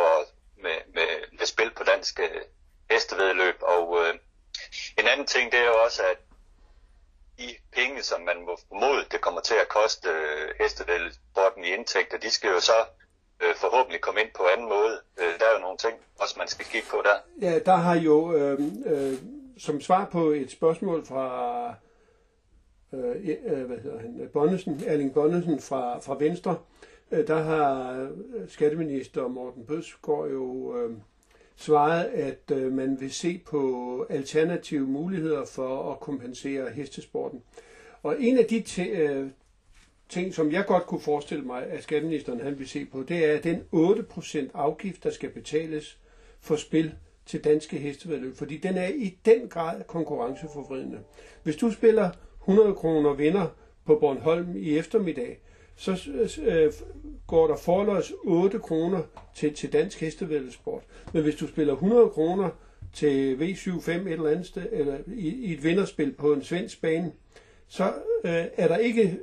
med, med, med spil på danske øh, hestevedløb. Og øh, en anden ting, det er jo også, at de penge, som man må formode, det kommer til at koste øh, hestevedløbsporten i indtægter, de skal jo så øh, forhåbentlig komme ind på anden måde. Øh, der er jo nogle ting, også man skal kigge på der. Ja, der har jo... Øh, øh som svar på et spørgsmål fra øh, e- øh, hvad hedder han, Bonnesen, Erling Bonnesen fra, fra Venstre, øh, der har øh, skatteminister Morten Bødsgaard jo øh, svaret, at øh, man vil se på alternative muligheder for at kompensere hestesporten. Og en af de t- øh, ting, som jeg godt kunne forestille mig, at skatteministeren han vil se på, det er den 8% afgift, der skal betales for spil til danske hestevedløb, fordi den er i den grad konkurrenceforvridende. Hvis du spiller 100 kroner vinder på Bornholm i eftermiddag, så øh, går der forløs 8 kroner til, til dansk hestevedløbsport. Men hvis du spiller 100 kroner til V75 et eller andet sted, eller i, i et vinderspil på en svensk bane, så øh, er der ikke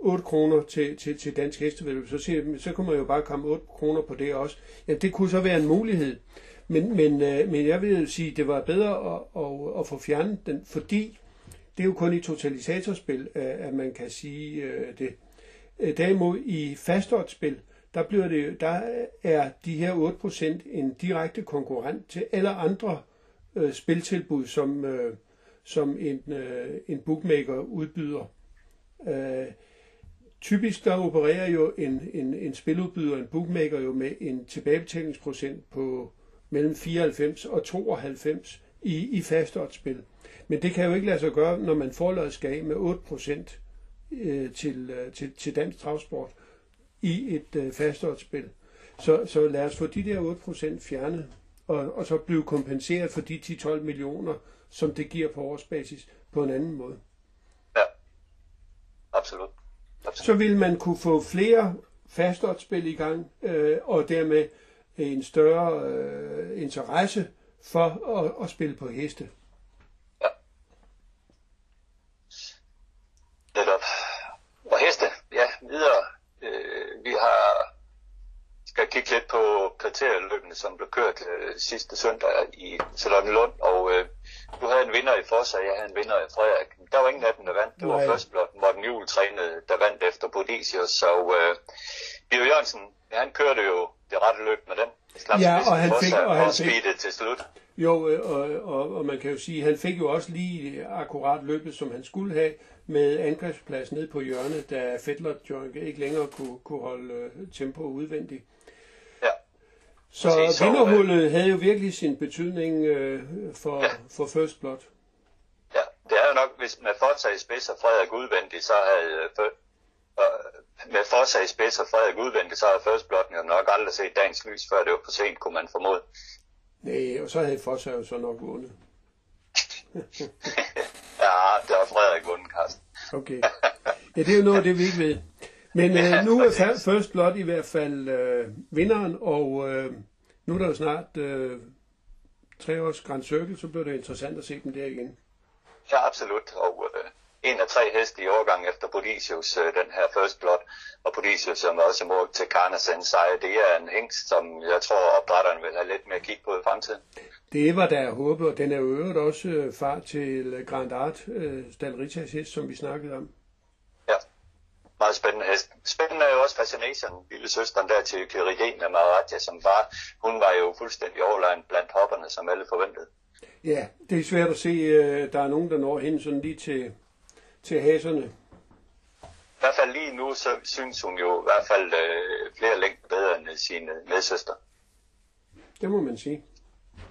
8 kroner til, til, til dansk hestevedløb. Så, siger, så kunne man jo bare komme 8 kroner på det også. Ja, det kunne så være en mulighed. Men, men, øh, men jeg vil sige, at det var bedre at, at, at få fjernet den, fordi det er jo kun i totalisatorspil, øh, at man kan sige øh, det. Øh, derimod i fastoddsspil, der, bliver det, der er de her 8% en direkte konkurrent til alle andre øh, spiltilbud, som, øh, som en, øh, en bookmaker udbyder. Øh, typisk der opererer jo en, en, en spiludbyder, en bookmaker jo med en tilbagebetalingsprocent på mellem 94 og 92 i, i fastoddsspil. Men det kan jo ikke lade sig gøre, når man skal af med 8% øh, til, øh, til, til dansk travsport i et øh, fastoddsspil. Så, så lad os få de der 8% fjernet, og, og så blive kompenseret for de 10-12 millioner, som det giver på årsbasis på en anden måde. Ja, absolut. absolut. Så vil man kunne få flere fastoddsspil i gang, øh, og dermed en større øh, interesse for at, at spille på heste. Ja. Netop. Og heste, ja, videre. Øh, vi har skal kigge lidt på kriterieløbene, som blev kørt øh, sidste søndag i Lund, og øh, du havde en vinder i Fossa, jeg havde en vinder i Frederik. Der var ingen af dem, der vandt. Det var Nej. først blot Morten Juhl trænede, der vandt efter Bodisius, så øh, Bio Jørgensen, han kørte jo det rette løb med den. Ja, og han fik, og han fik, til slut. Jo, øh, og, og, og man kan jo sige, han fik jo også lige akkurat løbet, som han skulle have, med angrebsplads ned på hjørnet, da Joink ikke længere kunne, kunne holde øh, tempo udvendigt. Ja. Så vinderhullet havde jo virkelig sin betydning øh, for, ja. for First Blood. Ja, det er jo nok, hvis man foretager spids og Frederik udvendigt, så havde øh, med forsag i spids og Frederik udvendigt, så havde First Blood jo nok aldrig set dagens lys, før det var for sent, kunne man formode. Nej, og så havde Forsag jo så nok vundet. ja, det var Frederik vundet, Carsten. okay. Ja, det er jo noget af det, vi ikke ved. Men ja, øh, nu er. First Blood i hvert fald øh, vinderen, og øh, nu er der jo snart øh, tre års Grand Circle, så bliver det interessant at se dem der igen. Ja, absolut. Og øh, en af tre heste i årgang efter Bodicius, øh, den her First Blood, og Bodicius som også mål til Carnasen sejr. Det er en hængst, som jeg tror opdrætterne vil have lidt mere kig på i fremtiden. Det var der håbet, og den er øvrigt også øh, far til Grand Art, øh, Stalritas hest, som vi snakkede om. Ja, meget spændende hest. Spændende er jo også Fascination, lille søsteren der til Kyridena Maratja, som var, hun var jo fuldstændig overlegen blandt hopperne, som alle forventede. Ja, det er svært at se, øh, der er nogen, der når hen sådan lige til, til haserne. I hvert fald lige nu, så synes hun jo i hvert fald øh, flere længder bedre end sine medsøster. Det må man sige.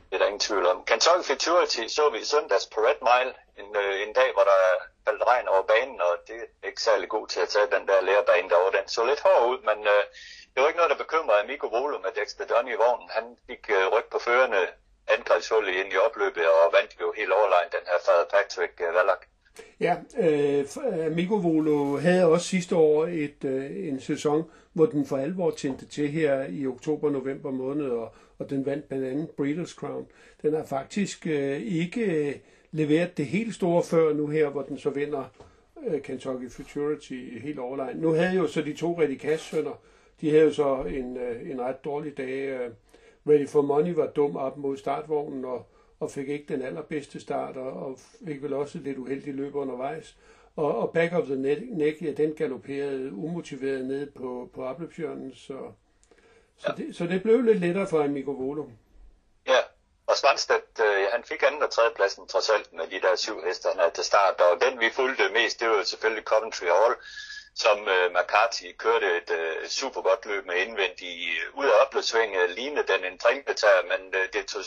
Det er der ingen tvivl om. Kentucky Futurity så vi i søndags på Red Mile, en, øh, en dag, hvor der faldt regn over banen, og det er ikke særlig god til at tage den der lærebane derovre. Den så lidt hård ud, men øh, det var ikke noget, der bekymrede Amigo Volo med Dexter Dunn i vognen. Han fik øh, ryg på førende angrebshullet ind i opløbet og vandt jo helt overlegnet den her Father Patrick øh, Wallach. Ja, øh, øh Mikko Volo havde også sidste år et, øh, en sæson, hvor den for alvor tændte til her i oktober-november måned, og, og den vandt blandt andet Breeders' Crown. Den har faktisk øh, ikke øh, leveret det helt store før nu her, hvor den så vinder øh, Kentucky Futurity helt overlegen. Nu havde jo så de to Redicas-sønner, de havde jo så en, øh, en ret dårlig dag. Øh, Ready for Money var dum op mod startvognen, og, og fik ikke den allerbedste start, og, og fik vel også lidt uheldig løb undervejs. Og, og Back of the Neck, ja, den galopperede umotiveret ned på, på opløbsjørnen, så, så, det, så det blev lidt lettere for Amigo Volo. Ja, og Svanstedt, øh, han fik anden og tredje pladsen trods alt med de der syv heste, han havde til start, og den vi fulgte mest, det var selvfølgelig Coventry Hall, som øh, McCarthy kørte et øh, super godt løb med indvendig øh, ud af opløbsving, øh, lignede den en trinbetager, men øh, det tog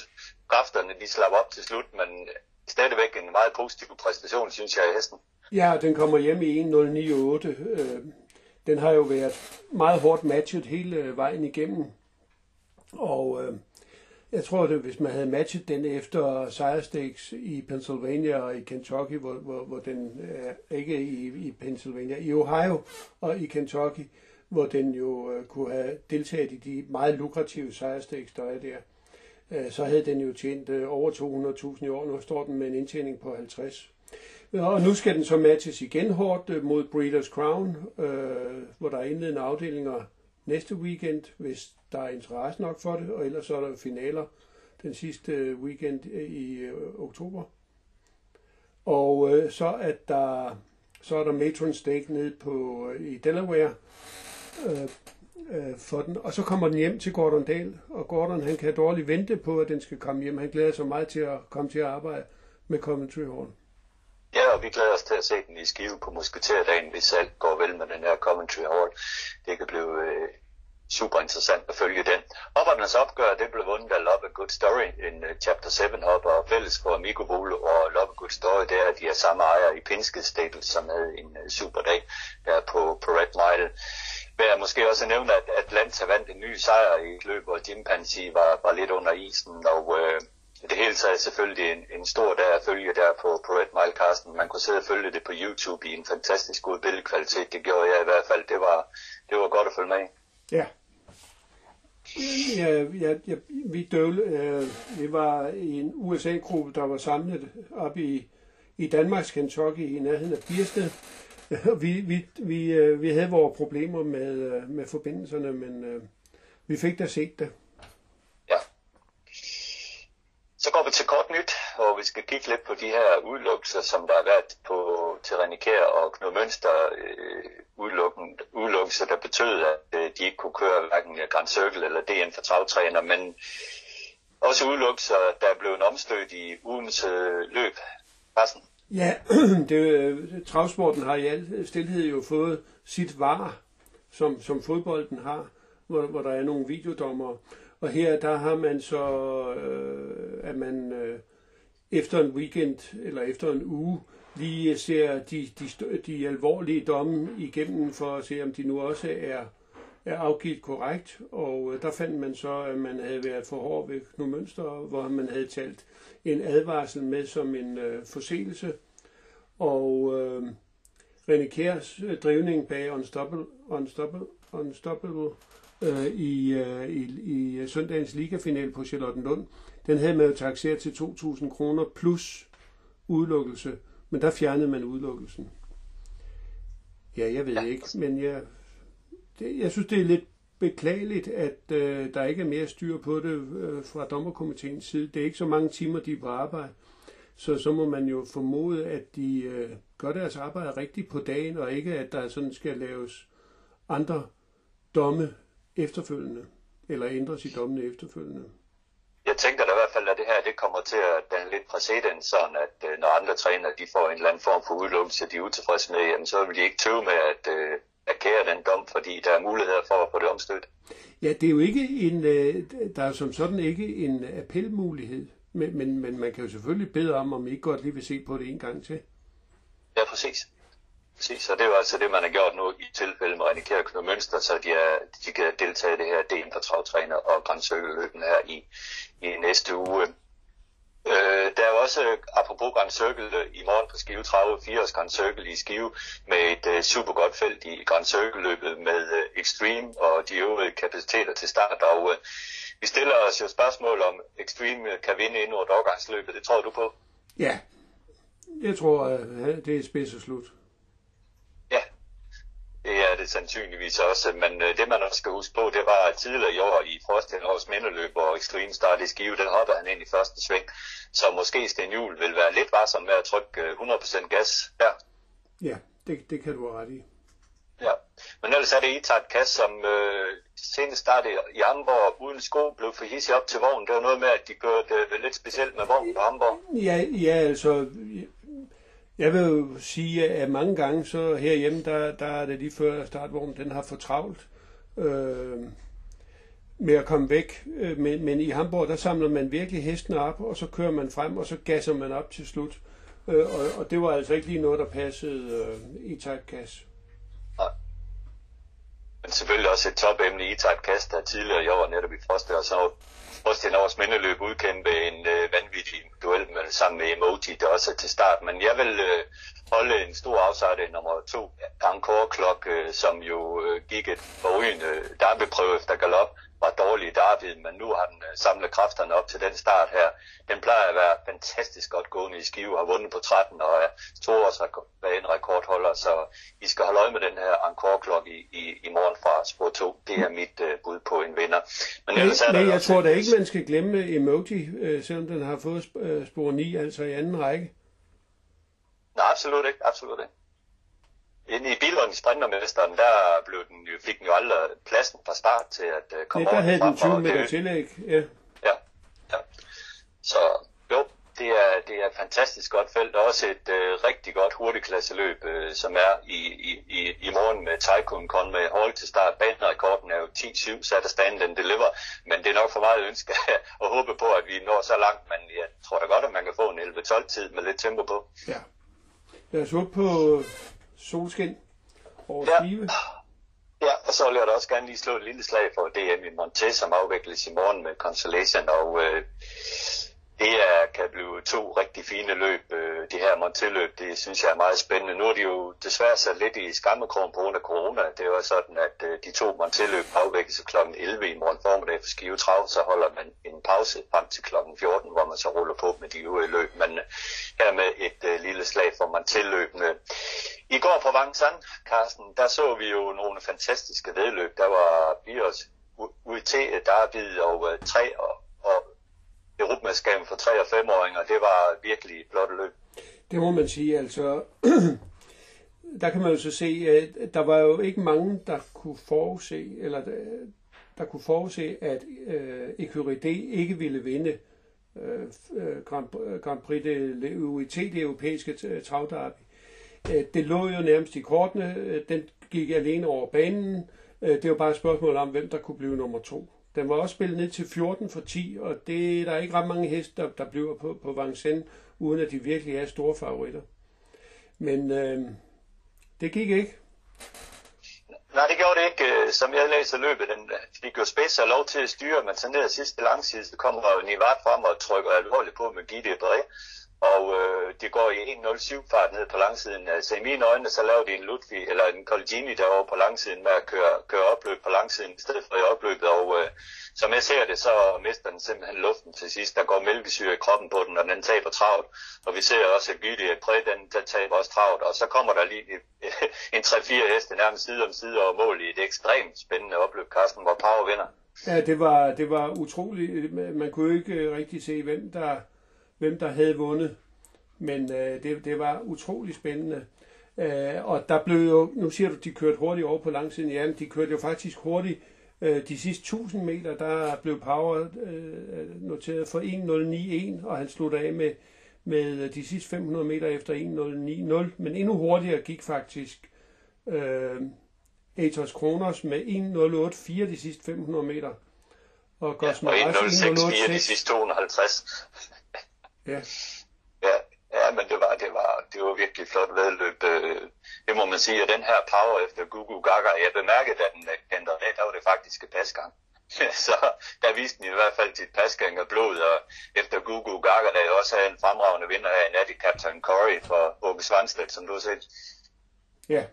kræfterne, de slap op til slut, men øh, stadigvæk en meget positiv præstation, synes jeg, i hesten. Ja, den kommer hjem i 1.09.8. Øh, den har jo været meget hårdt matchet hele øh, vejen igennem, og øh, jeg tror, at hvis man havde matchet den efter sejrstakes i Pennsylvania og i Kentucky, hvor, hvor, hvor den er ikke i, i Pennsylvania, i Ohio og i Kentucky, hvor den jo øh, kunne have deltaget i de meget lukrative sejrstakes, der er der, øh, så havde den jo tjent øh, over 200.000 i år. Nu står den med en indtjening på 50. Og nu skal den så matches igen hårdt øh, mod Breeders' Crown, øh, hvor der er indledende afdelinger næste weekend, hvis der er interesse nok for det, og ellers så er der finaler den sidste øh, weekend øh, i øh, oktober. Og øh, så, at der, så er der Matron Stake nede på, øh, i Delaware øh, øh, for den, og så kommer den hjem til Gordon Dale, og Gordon han kan dårligt vente på, at den skal komme hjem. Han glæder sig meget til at komme til at arbejde med Coventry Horn. Ja, og vi glæder os til at se den i skive på Musketerdagen, hvis alt går vel med den her Coventry Hall. Det kan blive øh, super interessant at følge den. Hoppernes opgør, det blev vundet af Love a Good Story, en uh, Chapter 7 hopper, og fælles for Amigo Volo og Love a Good Story, det er, at de er samme ejer i Pinsked Stable, som havde en øh, uh, super dag der på, på Red Mile. Vil jeg måske også nævne, at Atlanta vandt en ny sejr i et løb, hvor Chimpanzee var, var lidt under isen, og uh, det hele taget selvfølgelig en, en stor dag at følge der på, på Red Mile Carsten. Man kunne sidde og følge det på YouTube i en fantastisk god billedkvalitet. Det gjorde jeg i hvert fald. Det var, det var godt at følge med Ja. Ja, ja, ja vi døvle, øh, vi var i en USA-gruppe, der var samlet op i, i Danmarks Kentucky i nærheden af Birsted. Vi, vi, vi, øh, vi havde vores problemer med, øh, med forbindelserne, men øh, vi fik da set det. Så går vi til kort nyt, og vi skal kigge lidt på de her udelukkelser, som der har været på Tyrannikær og Knud Mønster øh, udelukkelser, der betød, at øh, de ikke kunne køre hverken Grand Circle eller DN for travtræner, men også udelukkelser, der er blevet omstødt i ugens øh, løb. Passen. Ja, det, øh, travsporten har i al stilhed jo fået sit var, som, som fodbolden har, hvor, hvor der er nogle videodommer. Og her der har man så, øh, at man øh, efter en weekend eller efter en uge lige ser de, de, de alvorlige domme igennem for at se, om de nu også er, er afgivet korrekt. Og øh, der fandt man så, at man havde været for hård ved Knud Mønster, hvor man havde talt en advarsel med som en øh, forseelse. Og øh, René Kjærs øh, drivning bag Unstoppable, Unstoppable, Unstoppable øh, i, øh, i, i øh, søndagens ligafinal på Charlottenlund. Den havde man jo taxeret til 2.000 kroner plus udelukkelse Men der fjernede man udelukkelsen. Ja, jeg ved ja. ikke, men jeg, det, jeg synes, det er lidt beklageligt, at øh, der ikke er mere styr på det øh, fra dommerkomiteens side. Det er ikke så mange timer, de er på arbejde. Så så må man jo formode, at de øh, gør deres arbejde rigtigt på dagen, og ikke at der sådan skal laves andre domme efterfølgende, eller ændres i dommene efterfølgende. Jeg tænker da i hvert fald, at det her det kommer til at danne lidt præcedens, sådan at øh, når andre træner de får en eller anden form for udelukkelse, de er utilfredse med, jamen, så vil de ikke tøve med at, øh, at kære den dom, fordi der er muligheder for at få det omstødt. Ja, det er jo ikke en, øh, der er som sådan ikke en appelmulighed, men, men, men man kan jo selvfølgelig bede om, om I ikke godt lige vil se på det en gang til. Ja, præcis. Præcis, og det er jo altså det, man har gjort nu i tilfælde med René Kjær og Mønster, så de, er, de kan deltage i det her DM for travtræner og Grand her i, i næste uge. Øh, der er også, apropos Grand Circle, øh, i morgen på Skive 30, 4 års Grand Circle i Skive, med et øh, uh, super godt felt i Grand Circle-løbet med uh, Extreme og de øvrige kapaciteter til start. Og uh, vi stiller os jo spørgsmål om Extreme kan vinde endnu et årgangsløbet. Det tror du på? Ja, jeg tror, at det er spids og slut. Ja, det er det sandsynligvis også, men øh, det man også skal huske på, det var tidligere i år i Frostingårs mindeløb, hvor Extreme Start i Skive, den hoppede han ind i første sving, så måske Sten Juhl vil være lidt varsom med at trykke 100% gas her. Ja, det, det kan du have ret i. Ja, men ellers er det Itat Kass, som øh, senest startede i Hamburg uden sko, blev for hissig op til vognen. Det var noget med, at de gør det lidt specielt med vognen på Hamburg. Ja, ja altså, jeg vil jo sige, at mange gange så herhjemme, der, der er det lige før startvognen, den har for travlt øh, med at komme væk. Øh, men, men i Hamburg, der samler man virkelig hestene op, og så kører man frem, og så gasser man op til slut. Øh, og, og det var altså ikke lige noget, der passede øh, i gas. Men selvfølgelig også et topemne i Kast, der tidligere i år netop i første og så Sebastian Aarhus mindeløb udkæmpe en øh, vanvittig duel med, sammen med Emoji, der også er til start. Men jeg vil øh, holde en stor afsejde nummer to, Angkor Klok, øh, som jo øh, gik et forrygende øh, derbyprøve efter galop Derby, men nu har den øh, samlet kræfterne op til den start her. Den plejer at være fantastisk godt gående i Skive, har vundet på 13 og er toårs rekordholder, så I skal holde øje med den her encore i, i, i morgen fra spor 2. Det er mit uh, bud på en vinder. Men, ellers er men jeg tror da ikke, man skal glemme Emoji, uh, selvom den har fået spor 9, altså i anden række. Nej, absolut ikke, absolut ikke. Inde i Billund i Sprintermesteren, der blev den, fik den jo aldrig pladsen fra start til at uh, komme ja, der havde den 20 meter tillæg, ja. Ja, ja. Så jo, det er, det er et fantastisk godt felt, og også et uh, rigtig godt hurtigklasseløb, uh, som er i, i, i, i morgen med Tycoon Con med Hall til start. Banerekorden er jo 10-7 sat af stand den deliver, men det er nok for meget ønske at håbe på, at vi når så langt, men jeg tror da godt, at man kan få en 11-12 tid med lidt tempo på. Ja. Lad os håbe på solskin over ja. Skive. Ja, og så vil jeg da også gerne lige slå et lille slag for DM i Monté, som afvikles i morgen med Consolation, og øh, det er, kan blive to rigtig fine løb. Øh, de her Montelløb, det synes jeg er meget spændende. Nu er de jo desværre sat lidt i skammekrogen på grund af corona. Det er sådan, at øh, de to Monté-løb afvikles kl. 11 i morgen formiddag for Skive Trav, så holder man en pause frem til kl. 14, hvor man så ruller på med de øvrige løb. Men øh, her med et øh, lille slag for Montelløbene. I går på Vangsan, Carsten, der så vi jo nogle fantastiske vedløb. Der var Bios UIT, Darby og øh, 3 og, og Europamesterskabet for 3 og 5-åringer. Det var virkelig et flot løb. Det må man sige, altså. der kan man jo så se, at der var jo ikke mange, der kunne forudse, eller der, der kunne forudse, at øh, Ecuridé ikke ville vinde øh, øh Grand, øh, Grand Prix de UIT, det europæiske travderby. Det lå jo nærmest i kortene. Den gik alene over banen. Det var bare et spørgsmål om, hvem der kunne blive nummer to. Den var også spillet ned til 14 for 10, og det der er ikke ret mange heste, der, der bliver på, på Vincennes, uden at de virkelig er store favoritter. Men øh, det gik ikke. Nej, det gjorde det ikke. Øh, som jeg læser løbet, den øh, fik jo spids og lov til at styre, men så ned sidste langside, så kommer Nivart frem og trykker alvorligt på med Gide Bré og øh, det går i 1.07 fart ned på langsiden. Altså i mine øjne, så laver de en Ludwig eller en Colgini derovre på langsiden med at køre, køre opløb på langsiden i stedet for i opløbet, og øh, som jeg ser det, så mister den simpelthen luften til sidst. Der går mælkesyre i kroppen på den, og den taber travlt. Og vi ser også, at Gyde Præ, den, den taber også travlt. Og så kommer der lige en 3-4 heste nærmest side om side over mål i et ekstremt spændende opløb, Carsten, hvor Power vinder. Ja, det var, det var utroligt. Man kunne jo ikke øh, rigtig se, hvem der, hvem der havde vundet. Men øh, det, det var utrolig spændende. Øh, og der blev jo, nu siger du, de kørte hurtigt over på langsiden. Ja, de kørte jo faktisk hurtigt. Øh, de sidste 1000 meter, der blev Power øh, noteret for 1.09.1, og han sluttede af med, med de sidste 500 meter efter 1.09.0. Men endnu hurtigere gik faktisk øh, Atos Kronos med 1.08.4 de sidste 500 meter. Og Gosma ja, og 1.06.4 de sidste 250. ja. Ja, ja, men det var, det var, det var virkelig flot vedløb. Øh, det må man sige, at den her power efter Gugu Gaga, jeg bemærkede, at den kendte af, der var det faktisk pasgang. så der viste den i hvert fald sit pasgang af blod, og efter Gugu Gaga, der også havde en fremragende vinder af Natty Captain Corey for Åke Svanstedt, som du har set. Ja.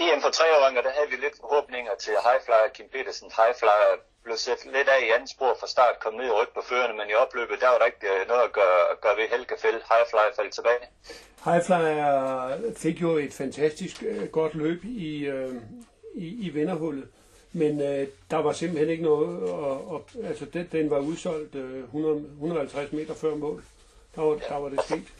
EM for treåringer, der havde vi lidt forhåbninger til Highflyer, Kim Petersen. Highflyer blev sat lidt af i anden spor fra start, kom ned i ryg på førerne, men i opløbet, der var der ikke øh, noget at gøre, gøre ved Helge Fæld. Highfly faldt tilbage. Highfly fik jo et fantastisk øh, godt løb i, øh, i, i vinderhullet, men øh, der var simpelthen ikke noget, og, og, altså den, den var udsolgt øh, 100, 150 meter før mål. Der var, ja. der var det sket.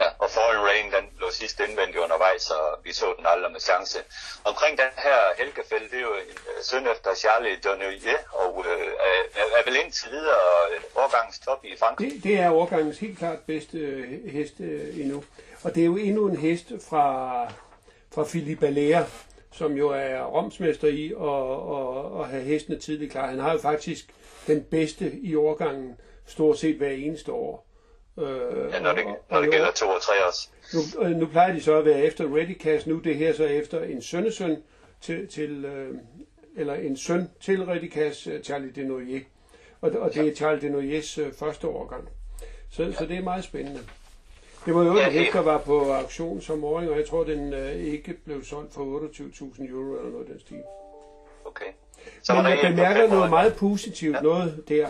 Ja, og Fallen Rain, den lå sidst indvendig undervejs, så vi så den aldrig med chance. Omkring den her Helgefeld, det er jo en uh, søn efter Charlie Donnelier, og øh, er, er vel indtil videre øh, årgangens top i Frankrig. Det, det er årgangens helt klart bedste uh, hest uh, endnu. Og det er jo endnu en hest fra, fra Philippe Allaire, som jo er romsmester i at, at, at have hestene tidligt klar. Han har jo faktisk den bedste i årgangen stort set hver eneste år. Øh, ja, når det, og, når det gælder to og tre også. Nu, øh, nu plejer de så at være efter Readycast, nu det her så efter en sønnesøn til, til øh, eller en søn til Readycast, øh, Charlie Denoyer. Og, og det er Charlie Denoyers øh, første årgang. Så, ja. så det er meget spændende. Det var jo ja, en der var på auktion som åring, og jeg tror, den øh, ikke blev solgt for 28.000 euro eller noget den stil. Okay. Så Men jeg bemærker noget meget positivt, ja. noget der.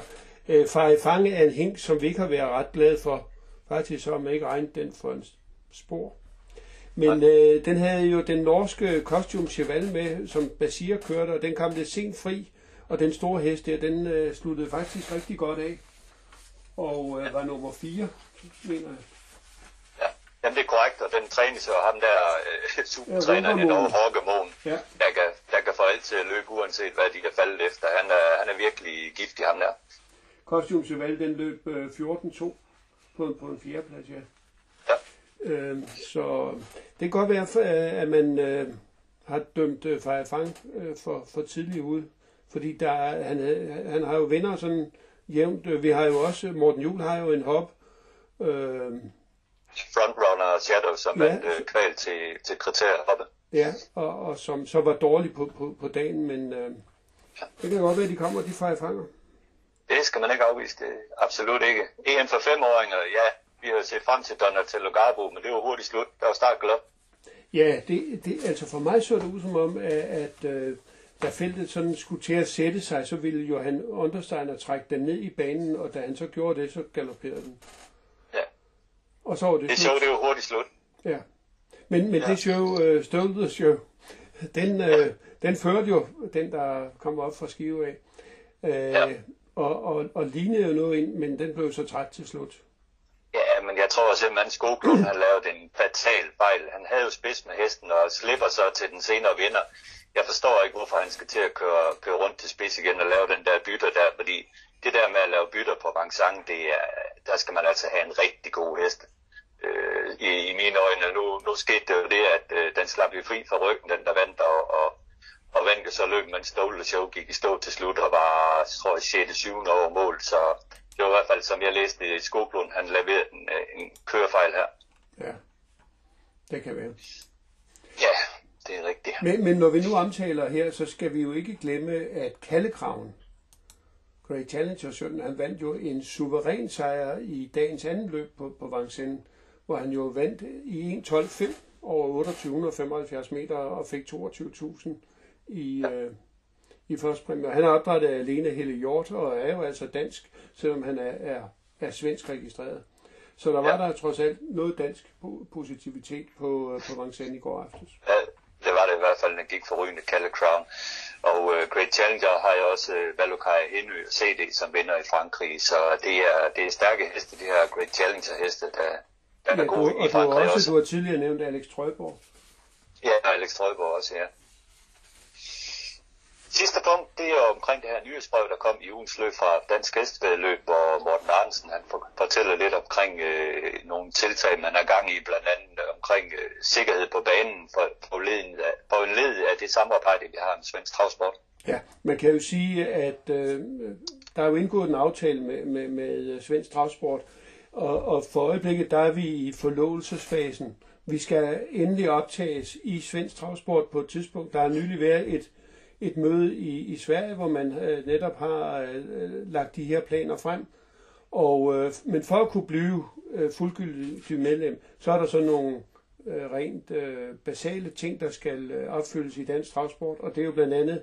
Øh, Farid Fange er en hink, som vi ikke har været ret glade for. Faktisk så har man ikke regnet den for en spor. Men øh, den havde jo den norske Costume Cheval med, som Basir kørte, og den kom lidt sent fri. Og den store hest der, den øh, sluttede faktisk rigtig godt af. Og øh, var nummer 4, mener jeg. Ja, Jamen, det er korrekt, og den trænes jo ham der øh, supertræneren ja, i Håke Mohn, ja. der, kan, der kan få alt til at løbe, uanset hvad de kan falde efter. Han er, han er virkelig giftig, ham der. Costume Cheval, den løb 14-2 på, på en fjerdeplads, ja. ja. Øh, så det kan godt være, at man øh, har dømt øh, Freja Fang øh, for, for tidlig ud. Fordi der, han, han har jo venner sådan jævnt. Vi har jo også, Morten Juhl har jo en hop. Øh, Frontrunner Shadow, som ja. er øh, kval til, til kriteriehoppe. Ja, og, og som så var dårlig på, på, på dagen, men øh, det kan godt være, at de kommer, de Freja Fanger. Det skal man ikke afvise, det absolut ikke. EM for femåringer, ja, vi har set frem til Donatello Garbo, men det var hurtigt slut. Der var start glad. Ja, det, det, altså for mig så det ud som om, at, at øh, da feltet sådan skulle til at sætte sig, så ville Johan Understeiner trække den ned i banen, og da han så gjorde det, så galopperede den. Ja. Og så var det Det så det jo hurtigt slut. Ja. Men, men ja. det show, Stole the Show, den, uh, ja. den førte jo, den der kom op fra Skive af. Uh, ja og, og, og lignede jo noget ind, men den blev så træt til slut. Ja, men jeg tror simpelthen, at Skoglund har lavet en fatal fejl. Han havde jo spids med hesten og slipper så til den senere vinder. Jeg forstår ikke, hvorfor han skal til at køre, køre rundt til spids igen og lave den der bytter der, fordi det der med at lave bytter på Vangsang, det er, der skal man altså have en rigtig god hest. Øh, i, I mine øjne, nu, nu skete det jo det, at øh, den slap jo fri fra ryggen, den der vandt, og, og og vandt så løb, men Stole Show gik i stå til slut og var, tror jeg, 6. 7. over mål, så det var i hvert fald, som jeg læste i Skoblund, han leverede en, øh, en kørefejl her. Ja, det kan være. Ja, det er rigtigt. Men, men når vi nu omtaler her, så skal vi jo ikke glemme, at Kallekraven Great Challenger søndag, han vandt jo en suveræn sejr i dagens anden løb på, på Vincennes, hvor han jo vandt i 1.12.5 over 2875 meter og fik 22.000 i, øh, i første præmie. Han er opdrettet af Lena Helle Hjort og er jo altså dansk, selvom han er, er, er svensk registreret. Så der var ja. der trods alt noget dansk positivitet på, øh, på Vincennes i går aftes. Ja, det var det i hvert fald, når gik for rygende Kalle Crown. Og uh, Great Challenger har jeg også uh, Valukai Henry og CD som vinder i Frankrig, så det er, det er stærke heste, de her Great Challenger heste, der, der ja, er gode i Frankrig og du har også. Du har tidligere nævnt Alex Trøjborg. Ja, Alex Trøjborg også, ja. Sidste punkt, det er omkring det her nyhedsbrev, der kom i ugens løb fra Dansk Hestevedløb, hvor Morten Arnsen han fortæller lidt omkring øh, nogle tiltag, man er gang i, blandt andet omkring øh, sikkerhed på banen for, på, leden af, på en led af det samarbejde, vi har med Svensk Travsport. Ja, man kan jo sige, at øh, der er jo indgået en aftale med, med, med Svensk Travsport, og, og for øjeblikket der er vi i forlovelsesfasen. Vi skal endelig optages i Svensk Travsport på et tidspunkt. Der har nylig været et et møde i, i Sverige, hvor man øh, netop har øh, lagt de her planer frem. Og, øh, men for at kunne blive øh, fuldgyldig medlem, så er der så nogle øh, rent øh, basale ting, der skal øh, opfyldes i dansk transport, og det er jo blandt andet,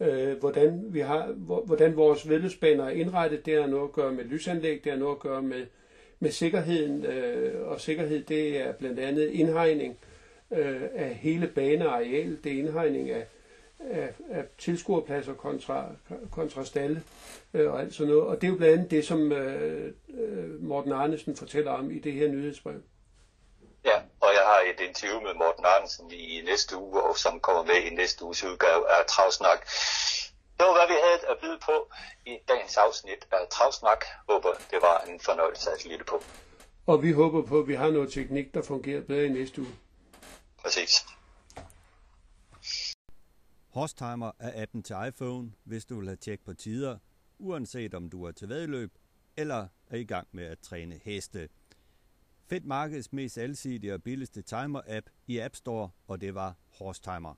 øh, hvordan, vi har, hvordan vores vedløbsbaner er indrettet. Det har noget at gøre med lysanlæg, det har noget at gøre med, med sikkerheden, øh, og sikkerhed det er blandt andet indhegning øh, af hele baneareal, det er indhegning af af, af tilskuerpladser kontra, kontra stalle øh, og alt sådan noget. Og det er jo blandt andet det, som øh, øh, Morten Arnesen fortæller om i det her nyhedsbrev. Ja, og jeg har et interview med Morten Arnesen i næste uge, og som kommer med i næste uges udgave af Travsnak. Det var, hvad vi havde at byde på i dagens afsnit af Travsnak. Håber, det var en fornøjelse at lytte på. Og vi håber på, at vi har noget teknik, der fungerer bedre i næste uge. Præcis. Horsetimer er appen til iPhone, hvis du vil have tjek på tider, uanset om du er til vedløb eller er i gang med at træne heste. Fedt markeds mest alsidige og billigste timer-app i App Store, og det var Horsetimer.